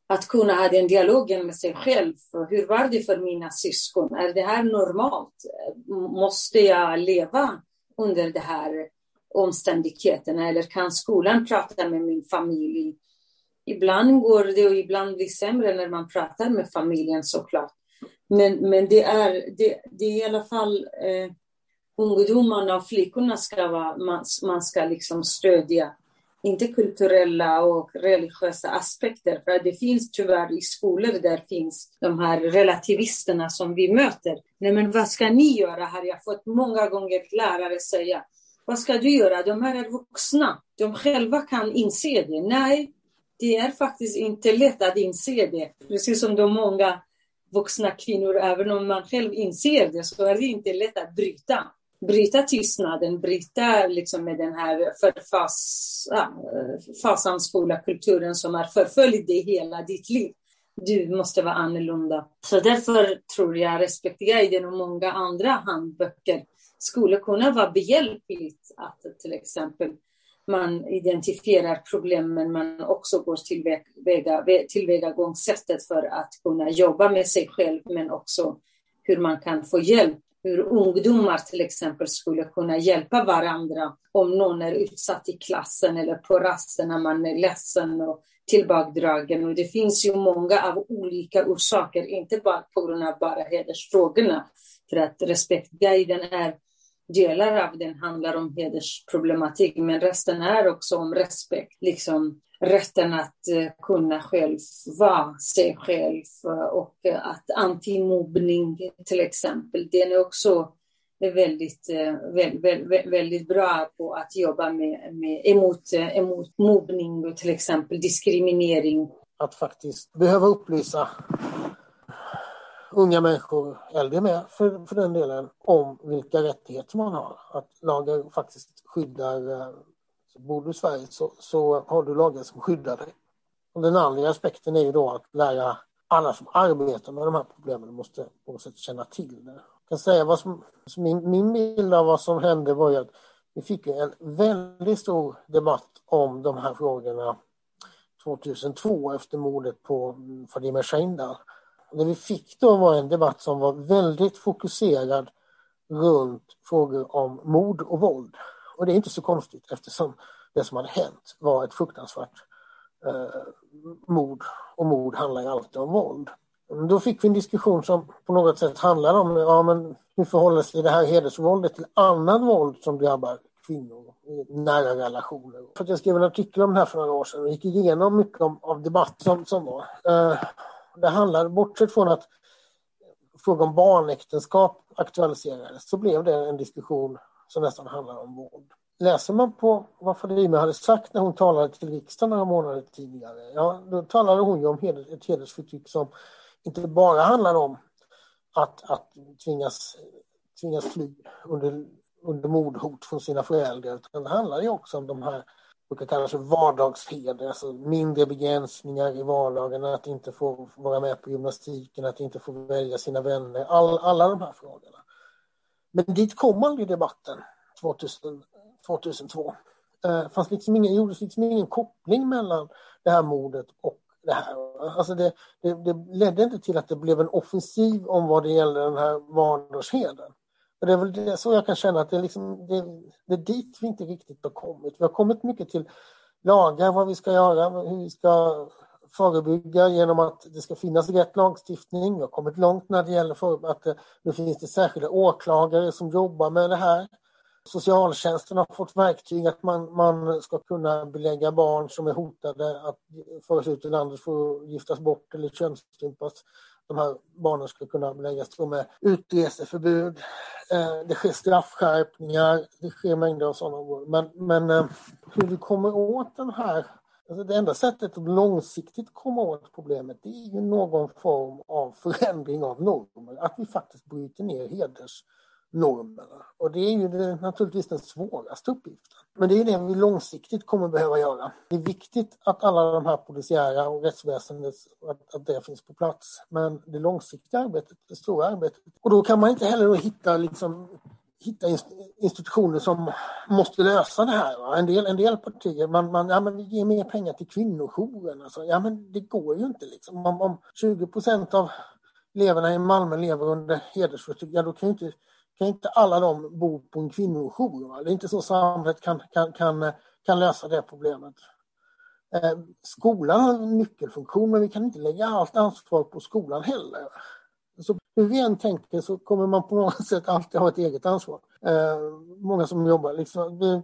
att kunna ha den dialogen med sig själv. Hur var det för mina syskon? Är det här normalt? Måste jag leva under de här omständigheterna? Eller kan skolan prata med min familj? Ibland går det och ibland blir det sämre när man pratar med familjen såklart. Men, men det, är, det, det är i alla fall eh, ungdomarna och flickorna ska vara, man, man ska liksom stödja inte kulturella och religiösa aspekter. För det finns tyvärr i skolor där finns de här relativisterna som vi möter. Nej, men vad ska ni göra? Har jag fått många gånger lärare säga. Vad ska du göra? De här är vuxna. De själva kan inse det. Nej, det är faktiskt inte lätt att inse det. Precis som de många vuxna kvinnor, även om man själv inser det, så är det inte lätt att bryta bryta tystnaden, bryta liksom med den här förfas, ja, fasansfulla kulturen som har förföljt dig hela ditt liv. Du måste vara annorlunda. Så därför tror jag Respektguiden och många andra handböcker skulle kunna vara behjälpligt att till exempel man identifierar problemen men också går tillväga, tillvägagångssättet för att kunna jobba med sig själv men också hur man kan få hjälp. Hur ungdomar till exempel skulle kunna hjälpa varandra om någon är utsatt i klassen eller på rasten när man är ledsen och tillbakadragen. Och det finns ju många av olika orsaker, inte bara på grund av bara hedersfrågorna. För att respektguiden är delar av den handlar om hedersproblematik, men resten är också om respekt. Liksom rätten att eh, kunna själv vara sig själv eh, och eh, att antimobbning till exempel, den är också väldigt, väldigt, väldigt bra på att jobba med, med emot, emot mobbning och till exempel diskriminering. Att faktiskt behöva upplysa unga människor, äldre med för, för den delen, om vilka rättigheter man har. Att lagar faktiskt skyddar, så bor du i Sverige så, så har du lagar som skyddar dig. Och den andra aspekten är ju då att lära alla som arbetar med de här problemen måste på något sätt känna till det. Jag kan säga vad som, min, min bild av vad som hände var ju att vi fick en väldigt stor debatt om de här frågorna 2002 efter mordet på mm, Fadime Shaindal det vi fick då var en debatt som var väldigt fokuserad runt frågor om mord och våld. Och det är inte så konstigt eftersom det som hade hänt var ett fruktansvärt eh, mord och mord handlar ju alltid om våld. Då fick vi en diskussion som på något sätt handlade om ja, men hur förhåller sig det här hedersvåldet till annat våld som drabbar kvinnor i nära relationer. För jag skrev en artikel om det här för några år sedan och gick igenom mycket om, av debatt som, som var. Eh, det handlar, bortsett från att frågan om barnäktenskap aktualiserades, så blev det en diskussion som nästan handlar om våld. Läser man på vad Fadime hade sagt när hon talade till riksdagen några månader tidigare, ja, då talade hon ju om ett hedersförtryck som inte bara handlar om att, att tvingas, tvingas fly under, under mordhot från sina föräldrar, utan det handlar ju också om de här brukar kallas för vardagsheder, alltså mindre begränsningar i vardagen, att inte få vara med på gymnastiken, att inte få välja sina vänner, all, alla de här frågorna. Men dit kom aldrig debatten 2000, 2002. Det fanns liksom ingen, gjordes liksom ingen koppling mellan det här mordet och det här. Alltså det, det, det ledde inte till att det blev en offensiv om vad det gäller den här vardagsheden. Och det är väl det så jag kan känna att det är, liksom, det, det är dit vi inte riktigt har kommit. Vi har kommit mycket till lagar, vad vi ska göra, hur vi ska förebygga genom att det ska finnas rätt lagstiftning. Vi har kommit långt när det gäller för att det, nu finns det särskilda åklagare som jobbar med det här. Socialtjänsten har fått verktyg att man, man ska kunna belägga barn som är hotade att föras ut i landet för att giftas bort eller könsstympas de här barnen skulle kunna beläggas med utreseförbud. Eh, det sker straffskärpningar, det sker mängder av sådana. Men, men eh, hur vi kommer åt den här Alltså det enda sättet att långsiktigt komma åt problemet det är ju någon form av förändring av normer. Att vi faktiskt bryter ner hedersnormerna. Och det är ju det, naturligtvis den svåraste uppgiften. Men det är det vi långsiktigt kommer behöva göra. Det är viktigt att alla de här polisiära och rättsväsendet, att, att det finns på plats. Men det långsiktiga arbetet, det stora arbetet. Och då kan man inte heller hitta liksom hitta institutioner som måste lösa det här. Va? En, del, en del partier, man, man, ja, men vi ger mer pengar till kvinnojouren. Alltså, ja, men det går ju inte. Liksom. Om, om 20 procent av eleverna i Malmö lever under hedersförtryck, ja då kan ju inte kan inte alla de bo på en kvinnojour. Va? Det är inte så samhället kan, kan, kan, kan lösa det problemet. Eh, skolan har en nyckelfunktion men vi kan inte lägga allt ansvar på skolan heller. Hur vi än tänker så kommer man på något sätt alltid ha ett eget ansvar. Eh, många som jobbar, liksom, vi,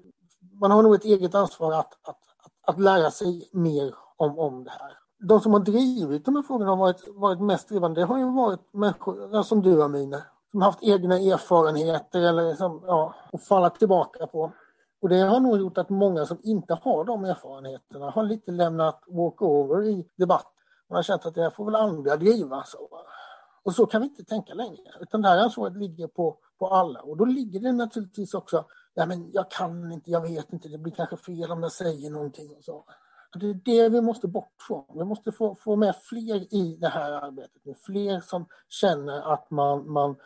man har nog ett eget ansvar att, att, att, att, lära sig mer om, om det här. De som har drivit de här frågorna har varit, varit mest drivande, det har ju varit människor som du Amine, som haft egna erfarenheter eller liksom, ja, att falla tillbaka på. Och det har nog gjort att många som inte har de erfarenheterna har lite lämnat walkover i debatten. Man har känt att det här får väl andra driva. Så. Och så kan vi inte tänka längre. Utan det här ansvaret ligger på, på alla. Och då ligger det naturligtvis också, ja men jag kan inte, jag vet inte, det blir kanske fel om jag säger någonting. Och så. Det är det vi måste bort från. Vi måste få, få med fler i det här arbetet. Fler som känner att man, man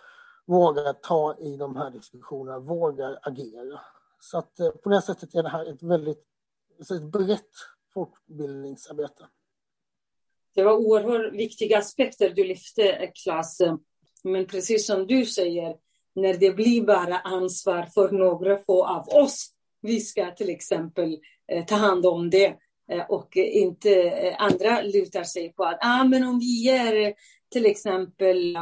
vågar ta i de här diskussionerna, vågar agera. Så att eh, på det sättet är det här ett väldigt ett brett folkbildningsarbete. Det var oerhört viktiga aspekter du lyfte, Klas. Men precis som du säger, när det blir bara ansvar för några få av oss, vi ska till exempel eh, ta hand om det eh, och inte eh, andra lutar sig på att ah, men om vi ger till exempel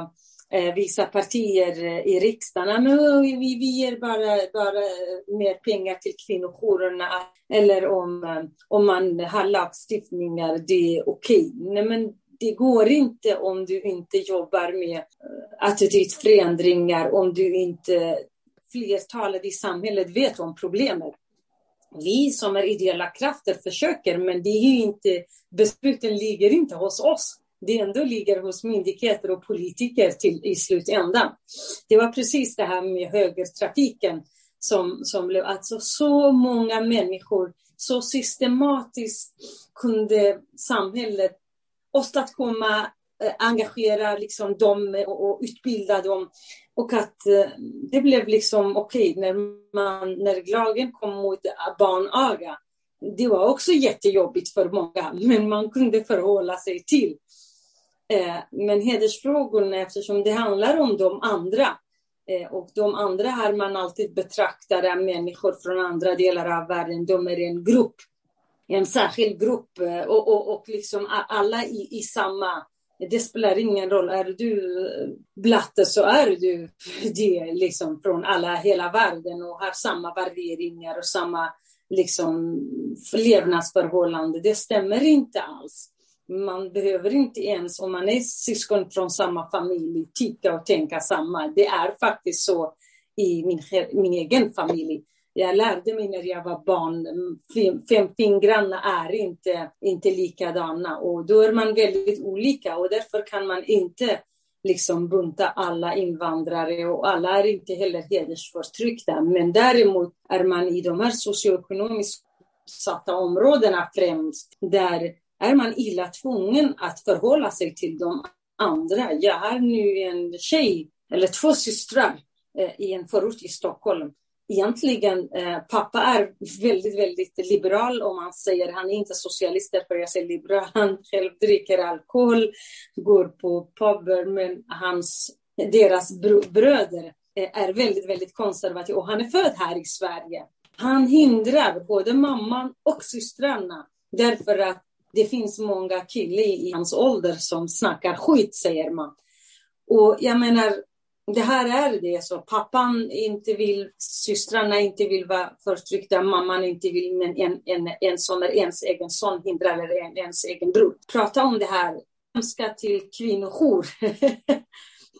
eh, vissa partier eh, i riksdagen. Men vi, vi ger bara, bara eh, mer pengar till kvinnojourerna. Eller om, eh, om man har lagstiftningar, det är okej. Okay. men det går inte om du inte jobbar med attitydförändringar, om du inte flertalet i samhället vet om problemet. Vi som är ideella krafter försöker, men det är inte, besluten ligger inte hos oss det ändå ligger hos myndigheter och politiker till, i slutändan. Det var precis det här med högertrafiken som, som blev, alltså så många människor, så systematiskt kunde samhället åstadkomma, eh, engagera liksom dem och, och utbilda dem. Och att eh, det blev liksom okej okay, när, när lagen kom mot barnaga. Det var också jättejobbigt för många, men man kunde förhålla sig till. Eh, men hedersfrågorna, eftersom det handlar om de andra, eh, och de andra har man alltid betraktat människor från andra delar av världen, de är en grupp, en särskild grupp, eh, och, och, och liksom alla i, i samma det spelar ingen roll, är du blatte så är du det liksom från alla, hela världen och har samma värderingar och samma liksom levnadsförhållande. Det stämmer inte alls. Man behöver inte ens, om man är syskon från samma familj, tycka och tänka samma. Det är faktiskt så i min, min egen familj. Jag lärde mig när jag var barn, fem, fem fingrarna är inte, inte likadana och då är man väldigt olika och därför kan man inte liksom bunta alla invandrare och alla är inte heller hedersförtryckta. Men däremot är man i de här socioekonomiskt utsatta områdena främst, där är man illa tvungen att förhålla sig till de andra. Jag har nu en tjej, eller två systrar, eh, i en förort i Stockholm. Egentligen, eh, pappa är väldigt, väldigt liberal om man säger, han är inte socialist därför jag säger liberal, han själv dricker alkohol, går på puber, men hans, deras bröder eh, är väldigt, väldigt konservativa och han är född här i Sverige. Han hindrar både mamman och systrarna därför att det finns många killar i hans ålder som snackar skit, säger man. Och jag menar, det här är det så. Pappan inte vill, systrarna inte vill vara förtryckta, mamman inte vill, men en, en, en som är ens egen son hindrar, eller en, ens egen bror. Prata om det här. Jag ska till kvinnojour.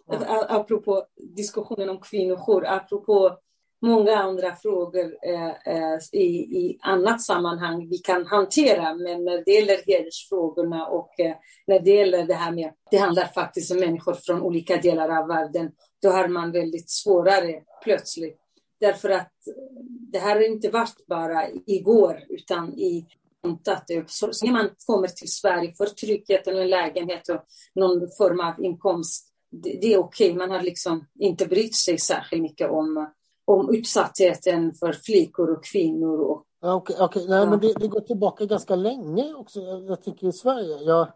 apropå diskussionen om kvinnojour, apropå många andra frågor eh, eh, i, i annat sammanhang vi kan hantera. Men när det gäller hedersfrågorna och eh, när det gäller det här med, det handlar faktiskt om människor från olika delar av världen, då har man väldigt svårare plötsligt. Därför att det här har inte varit bara igår, utan i så, så när man kommer till Sverige för tryggheten och en lägenhet och någon form av inkomst, det, det är okej. Okay. Man har liksom inte brytt sig särskilt mycket om om utsattheten för flickor och kvinnor. Och, Okej, okay, okay. Nej, men det, det, går tillbaka ganska länge också, jag tycker i Sverige. Jag,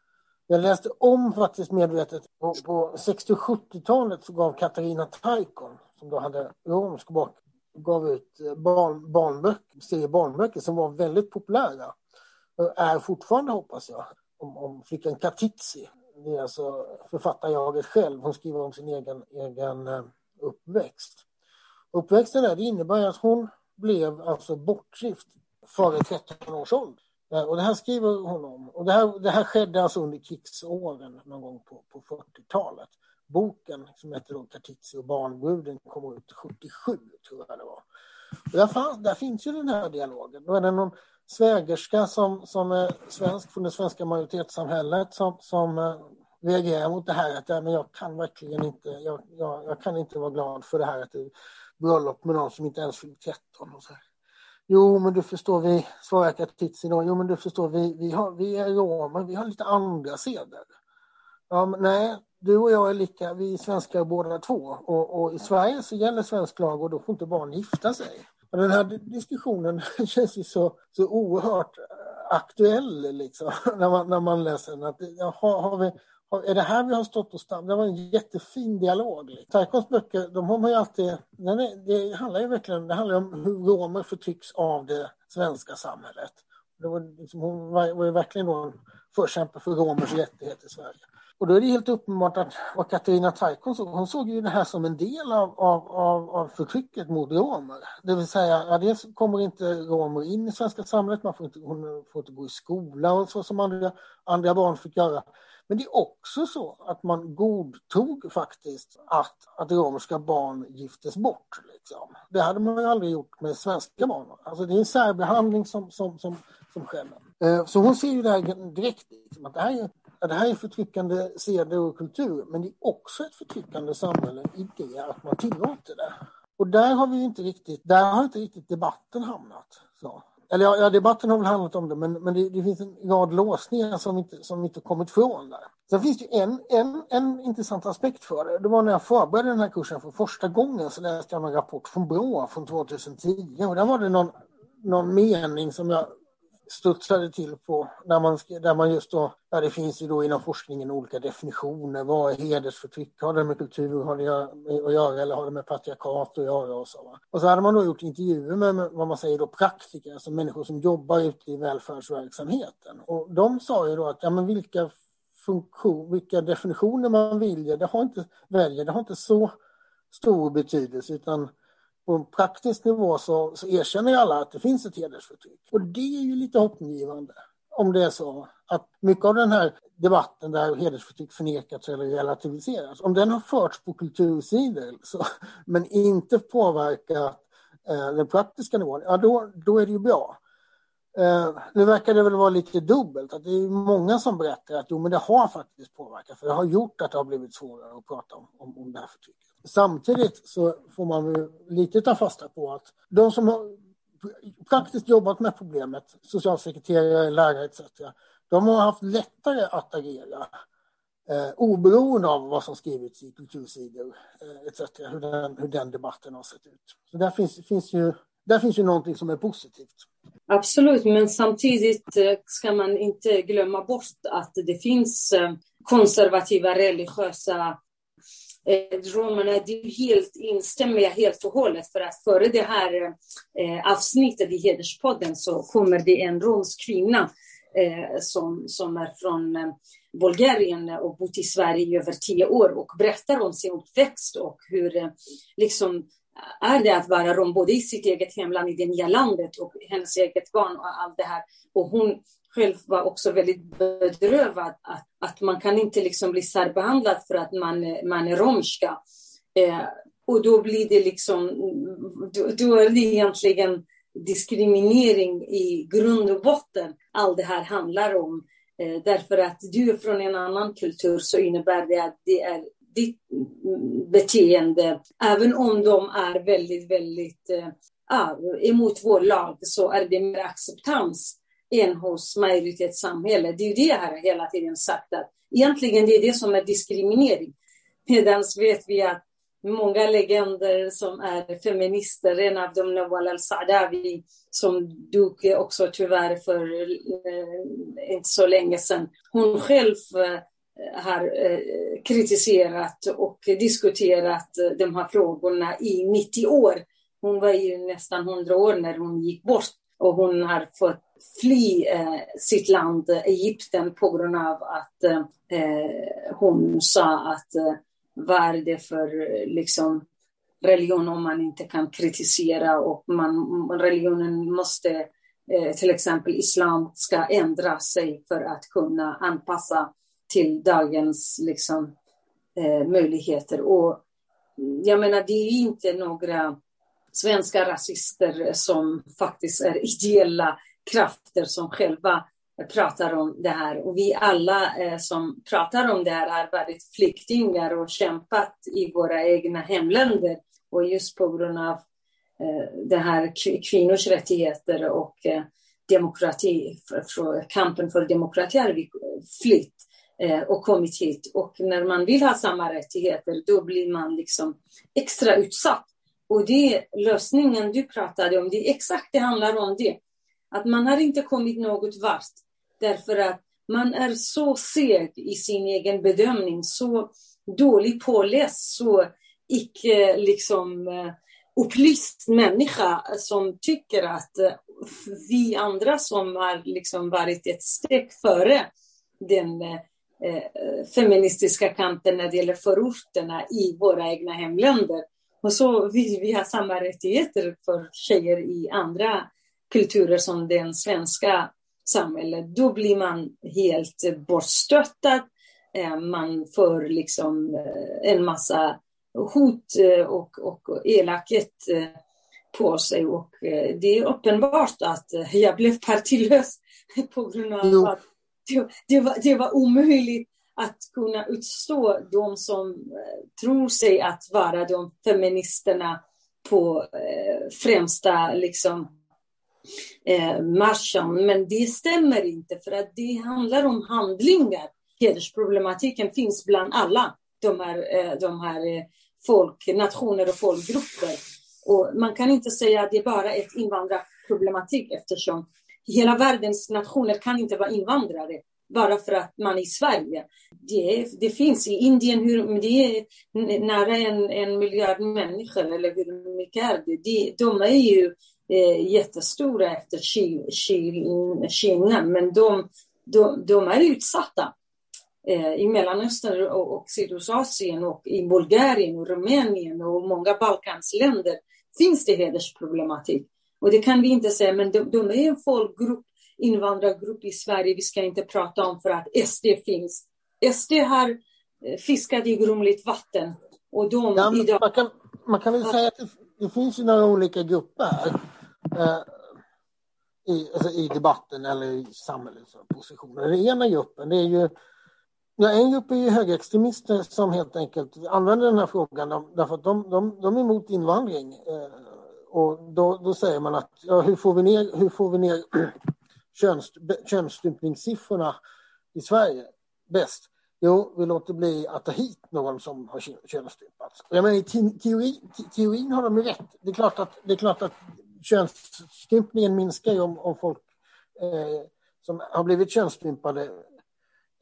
jag läste om faktiskt medvetet. På, på 60 och 70-talet så gav Katarina Taikon, som då hade romsk bakgrund, gav ut eh, barn, barnböcker, serie barnböcker som var väldigt populära. Är fortfarande hoppas jag, om, om flickan Katitzi. Det är alltså författarjaget själv. Hon skriver om sin egen, egen eh, uppväxt. Uppväxten där, det innebär att hon blev alltså bortgift före 13 års ålder. Eh, och det här skriver hon om. Och det här, det här skedde alltså under krigsåren någon gång på, på 40-talet. Boken som heter då Katitzi och barnbruden kom ut 77 tror jag det var. Och där, fann, där finns ju den här dialogen. Då är det någon svägerska som, som är svensk från det svenska majoritetssamhället som, som eh, reagerar mot det här att ja, men jag kan verkligen inte, jag, jag, jag kan inte vara glad för det här att det, bröllop med någon som inte ens fyllt 13. Och så här. Jo, men du förstår, vi svarar Katitzi då. Jo, men du förstår, vi, vi, har, vi är romer, vi har lite andra seder. Ja, men nej, du och jag är lika, vi är svenskar båda två. Och, och, i Sverige så gäller svensk lag och då får inte barn gifta sig. Och den här diskussionen känns ju så, så oerhört aktuell liksom, när, man, när man läser den. Att, jaha, har vi, är det här vi har stått och stannat? Det var en jättefin dialog. Liksom. Taikons böcker, de har man ju alltid... Nej, det handlar ju verkligen det handlar om hur romer förtrycks av det svenska samhället. Det var liksom, hon var, var ju verkligen då en förkämpe för romers rättigheter i Sverige. Och då är det helt uppenbart att vad Katarina Taikon såg, hon såg ju det här som en del av, av, av, av förtrycket mot romer. Det vill säga, ja, dels kommer inte romer in i svenska samhället, man får inte, hon får inte gå i skola och så som andra, andra barn fick göra. Men det är också så att man godtog faktiskt att, att romerska barn giftes bort. Liksom. Det hade man ju aldrig gjort med svenska barn. Alltså det är en särbehandling som, som, som, som sker. Eh, så hon ser ju det här direkt, liksom, att det här är det här är förtryckande seder och kultur, men det är också ett förtryckande samhälle i det att man tillåter det. Och där har vi inte riktigt, där har inte riktigt debatten hamnat. Så. Eller ja, debatten har väl handlat om det, men, men det, det, finns en rad låsningar som inte, som inte kommit ifrån där. Sen finns det en, en, en intressant aspekt för det. Det var när jag förberedde den här kursen för första gången så läste jag en rapport från Brå från 2010 och där var det någon, någon mening som jag studsade till på där man, där man just då, ja, det finns ju då inom forskningen olika definitioner. Vad är hedersförtryck? Har det med kultur har det att göra eller har det med patriarkat att göra? Och så, va? och så hade man då gjort intervjuer med, med vad man säger då praktiker, alltså människor som jobbar ute i välfärdsverksamheten. Och de sa ju då att ja, men vilka funktion, vilka definitioner man väljer, det har inte, väljer, det har inte så stor betydelse utan på en praktisk nivå så, så erkänner alla att det finns ett hedersförtryck. Och det är ju lite hoppingivande om det är så att mycket av den här debatten där hedersförtryck förnekats eller relativiserats, om den har förts på kultursidor så, men inte påverkat eh, den praktiska nivån, ja då, då är det ju bra. Eh, nu verkar det väl vara lite dubbelt, att det är många som berättar att jo men det har faktiskt påverkat, för det har gjort att det har blivit svårare att prata om, om, om det här förtrycket. Samtidigt så får man lite ta fasta på att de som har praktiskt jobbat med problemet, socialsekreterare, lärare etc. De har haft lättare att agera eh, oberoende av vad som skrivits i kultursidor eh, etc. Hur den, hur den debatten har sett ut. Så där finns, finns ju, där finns ju någonting som är positivt. Absolut, men samtidigt eh, ska man inte glömma bort att det finns eh, konservativa religiösa eh, romerna, det helt, instämmer jag helt och hållet för att före det här eh, avsnittet i Hederspodden så kommer det en romsk kvinna eh, som, som är från eh, Bulgarien och bott i Sverige i över tio år och berättar om sin uppväxt och hur eh, liksom är det att vara rom både i sitt eget hemland, i det nya landet och hennes eget barn och allt det här. Och hon själv var också väldigt bedrövad att, att man kan inte liksom bli särbehandlad för att man, man är romska. Eh, och då blir det liksom, då, då, är det egentligen diskriminering i grund och botten allt det här handlar om. Eh, därför att du är från en annan kultur så innebär det att det är ditt beteende, även om de är väldigt, väldigt eh, ah, emot vår lag, så är det mer acceptans än hos majoritetssamhället. Det är ju det jag har hela tiden sagt, att egentligen det är det som är diskriminering. Medan vet vi att många legender som är feminister, en av dem Nawal al-Sadawi, som dog också tyvärr för eh, inte så länge sedan. Hon själv eh, har eh, kritiserat och diskuterat eh, de här frågorna i 90 år. Hon var ju nästan 100 år när hon gick bort och hon har fått fly eh, sitt land, eh, Egypten, på grund av att eh, eh, hon sa att eh, vad är det för eh, liksom, religion om man inte kan kritisera och man, religionen måste, eh, till exempel islam, ska ändra sig för att kunna anpassa till dagens liksom, eh, möjligheter. Och jag menar, det är inte några svenska rasister som faktiskt är ideella krafter som själva pratar om det här. Och vi alla eh, som pratar om det här har varit flyktingar och kämpat i våra egna hemländer. Och just på grund av eh, det här kvinnors rättigheter och eh, demokrati, för, för, kampen för demokrati har vi flytt eh, och kommit hit. Och när man vill ha samma rättigheter, då blir man liksom extra utsatt Och det lösningen du pratade om, det är exakt det handlar om det. Att man har inte kommit något vart. Därför att man är så seg i sin egen bedömning, så dålig påläst, så icke liksom eh, upplyst människa som tycker att eh, vi andra som har liksom varit ett steg före den eh, feministiska kampen när det gäller förorterna i våra egna hemländer. Och så vill vi ha samma rättigheter för tjejer i andra kulturer som den svenska samhället. Då blir man helt bortstöttad. Eh, man får liksom eh, en massa hot eh, och, och elakhet på sig. Och det är uppenbart att jag blev partilös på grund av att det, det, var, det var omöjligt att kunna utstå de som tror sig att vara de feministerna på främsta liksom, eh, marschen. Men det stämmer inte för att det handlar om handlingar. Hedersproblematiken finns bland alla de här, eh, de här eh, folk, nationer och folkgrupper. Och man kan inte säga att det är bara ett invandrarproblematik eftersom hela världens nationer kan inte vara invandrare bara för att man är i Sverige. Det, det finns i Indien, hur, det är nära en, en miljard människor, eller hur mycket är det? De, de är ju eh, jättestora efter Kina, men de, de, de är utsatta. Eh, I Mellanöstern och, och Sydostasien och i Bulgarien och Rumänien och många Balkansländer finns det hedersproblematik. Och det kan vi inte säga, men de, de är en folkgrupp, invandrargrupp i Sverige vi ska inte prata om för att SD finns. SD har eh, fiskat i grumligt vatten. Och de ja, idag... man, kan, man kan väl säga att det, det finns ju några olika grupper Eh, i, alltså i debatten eller i samhällets positioner. Den ena gruppen det är ju Ja, en grupp är ju högerextremister som helt enkelt använder den här frågan därför att de, de, de är emot invandring. Eh, och då, då säger man att ja, hur får vi ner, hur får vi ner köns, könsstympningssiffrorna i Sverige bäst? Jo, vi låter bli att ta hit någon som har könsstympats. Jag menar, i teori, teorin har de ju rätt. Det är klart att, det är klart att könsstympningen minskar ju om, om folk eh, som har blivit könsstympade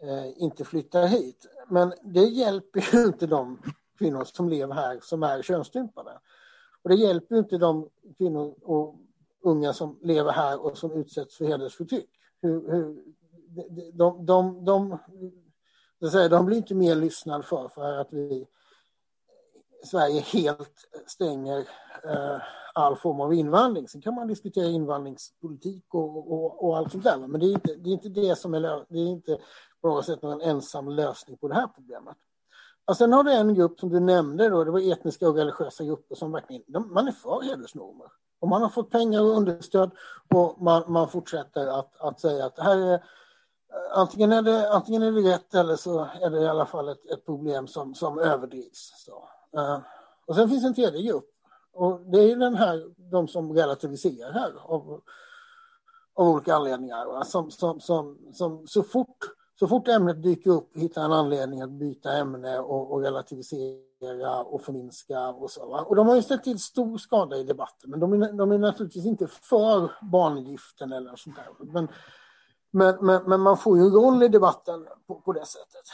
eh, inte flyttar hit. Men det hjälper ju inte de kvinnor som lever här som är könsstympade. Och det hjälper inte de kvinnor och unga som lever här och som utsätts för hedersförtryck. Hur, hur, de, de, de, de, de, de blir inte mer lyssnade för, för att vi Sverige helt stänger eh, all form av invandring. Sen kan man diskutera invandringspolitik och, och, och allt sånt där. Men det är, inte, det är inte det som är, det är inte på något sätt någon ensam lösning på det här problemet. Och sen har du en grupp som du nämnde, då, det var etniska och religiösa grupper som verkligen, de, man är för hedersnormer. Och man har fått pengar och understöd och man, man fortsätter att, att säga att det här är eh, antingen är, det, antingen är det rätt eller så är det i alla fall ett, ett problem som, som överdrivs. Så. Och sen finns en tredje grupp och det är den här, de som relativiserar här av, av olika anledningar. Som, som, som, som så, fort, så fort ämnet dyker upp hittar en anledning att byta ämne och, och relativisera och förminska och så. Va? Och de har ju ställt till stor skada i debatten, men de är, de är naturligtvis inte för barngiften eller sånt där. Men, men, men, men, man får ju en roll i debatten på, på det sättet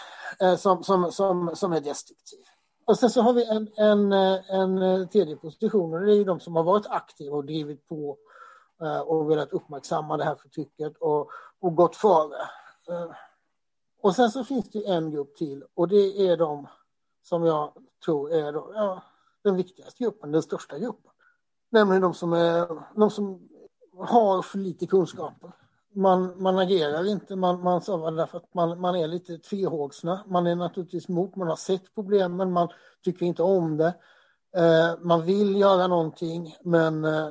eh, som, som, som, som är destruktiv. Och sen så har vi en, en, eh, en eh, tredje position och det är ju de som har varit aktiva och drivit på eh, och velat uppmärksamma det här förtrycket och, och gått före. Och sen så finns det en grupp till och det är de som jag tror är då, ja, den viktigaste gruppen, den största gruppen. Nämligen de som, är, de som har för lite kunskaper man, man agerar inte, man, man sa därför att man, man är lite tvehågsna. Man är naturligtvis emot, man har sett problemen, man tycker inte om det. Eh, man vill göra någonting, men eh,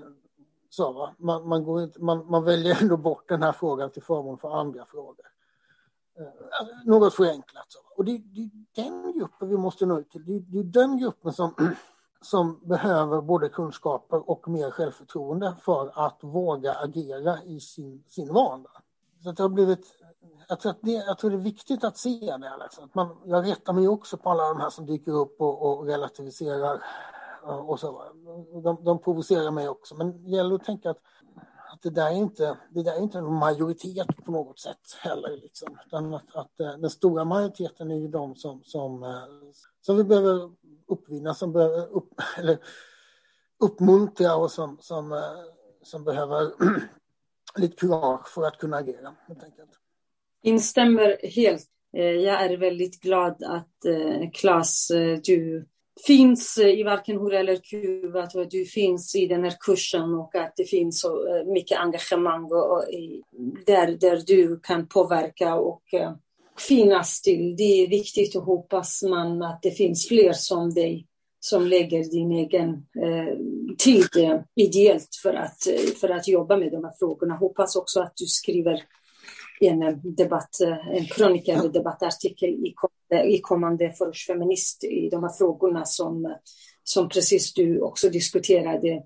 så, va? Man, man, går inte, man, man väljer ändå bort den här frågan till förmån för andra frågor. Eh, alltså, något förenklat. Så. Och det, det är den gruppen vi måste nå ut till. Det, det är den gruppen som som behöver både kunskaper och mer självförtroende för att våga agera i sin, sin vardag. Så det har blivit, jag, tror att det, jag tror det är viktigt att se det. Liksom. Att man, jag rättar mig också på alla de här som dyker upp och, och relativiserar eh, och så. De, de provocerar mig också. Men det gäller att tänka att, att det, där är inte, det där är inte en majoritet på något sätt heller. Liksom. Att, att eh, den stora majoriteten är ju de som, som, eh, som vi behöver uppvinna, som behöver upp, eller uppmuntra och som, som, eh, som behöver lite kurage för att kunna agera. Helt enkelt. Instämmer helt. Eh, jag är väldigt glad att eh, Klas, du finns i varken Hora eller Kuba, att du finns i den här kursen och att det finns så mycket engagemang och, och där, där du kan påverka och finnas till. Det är viktigt och hoppas man att det finns fler som dig som lägger din egen eh, tid eh, ideellt för att, eh, för att jobba med de här frågorna. Hoppas också att du skriver en eh, debatt, eh, en krönika eller debattartikel i, i kommande Feminist i de här frågorna som, som precis du också diskuterade.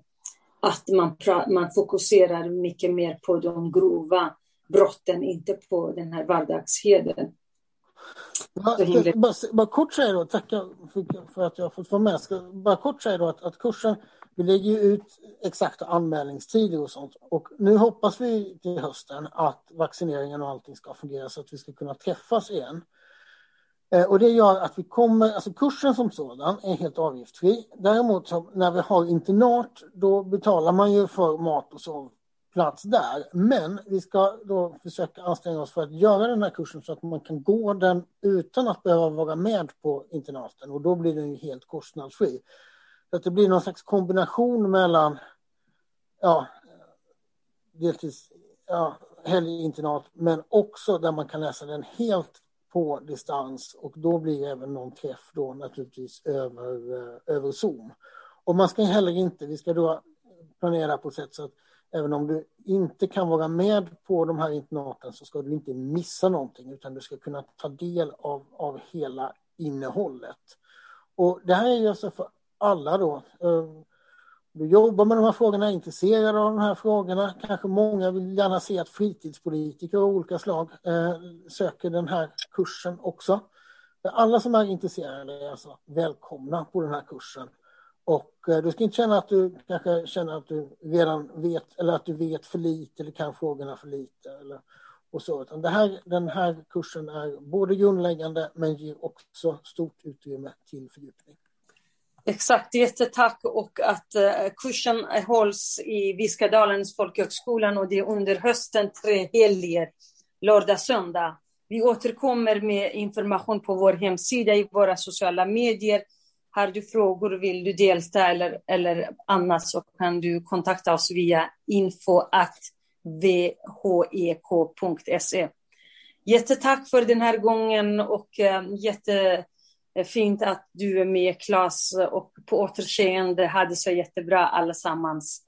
Att man, man fokuserar mycket mer på de grova brotten, inte på den här vardagsheden. Bara, bara, bara kort säga då, tacka för, för, att jag fått vara med. Ska, bara kort säga då att, att kursen vi lägger ut exakta anmälningstider och sånt. Och nu hoppas vi till hösten att vaccineringen och allting ska fungera så att vi ska kunna träffas igen. Eh, och det gör att vi kommer, alltså kursen som sådan är helt avgiftsfri. Däremot när vi har internat då betalar man ju för mat och plats där. Men vi ska då försöka anstränga oss för att göra den här kursen så att man kan gå den utan att behöva vara med på internaten och då blir den ju helt kostnadsfri. Så att det blir någon slags kombination mellan ja, deltids, ja, helginternat men också där man kan läsa den helt på distans och då blir det även någon träff då naturligtvis över, eh, över Zoom. Och man ska heller inte, vi ska då planera på ett sätt så att även om du inte kan vara med på de här internaten så ska du inte missa någonting utan du ska kunna ta del av, av hela innehållet. Och det här är ju alltså för alla då. Ehm, du jobbar med de här frågorna, är intresserad av de här frågorna. Kanske många vill gärna se att fritidspolitiker av olika slag eh, söker den här kursen också. Alla som är intresserade är alltså välkomna på den här kursen. Och eh, du ska inte känna att du kanske känner att du redan vet eller att du vet för lite eller kan frågorna för lite. Eller, och så. Utan det här, den här kursen är både grundläggande men ger också stort utrymme till fördjupning. Exakt, jättetack och att eh, kursen hålls i Viskadalens folkhögskolan och det är under hösten tre helger, lördag, söndag. Vi återkommer med information på vår hemsida, i våra sociala medier. Har du frågor, vill du delta eller, eller annat så kan du kontakta oss via info.vhek.se. E. Jättetack för den här gången och eh, jättefint att du är med Klas och på återseende. Ha det så jättebra allesammans.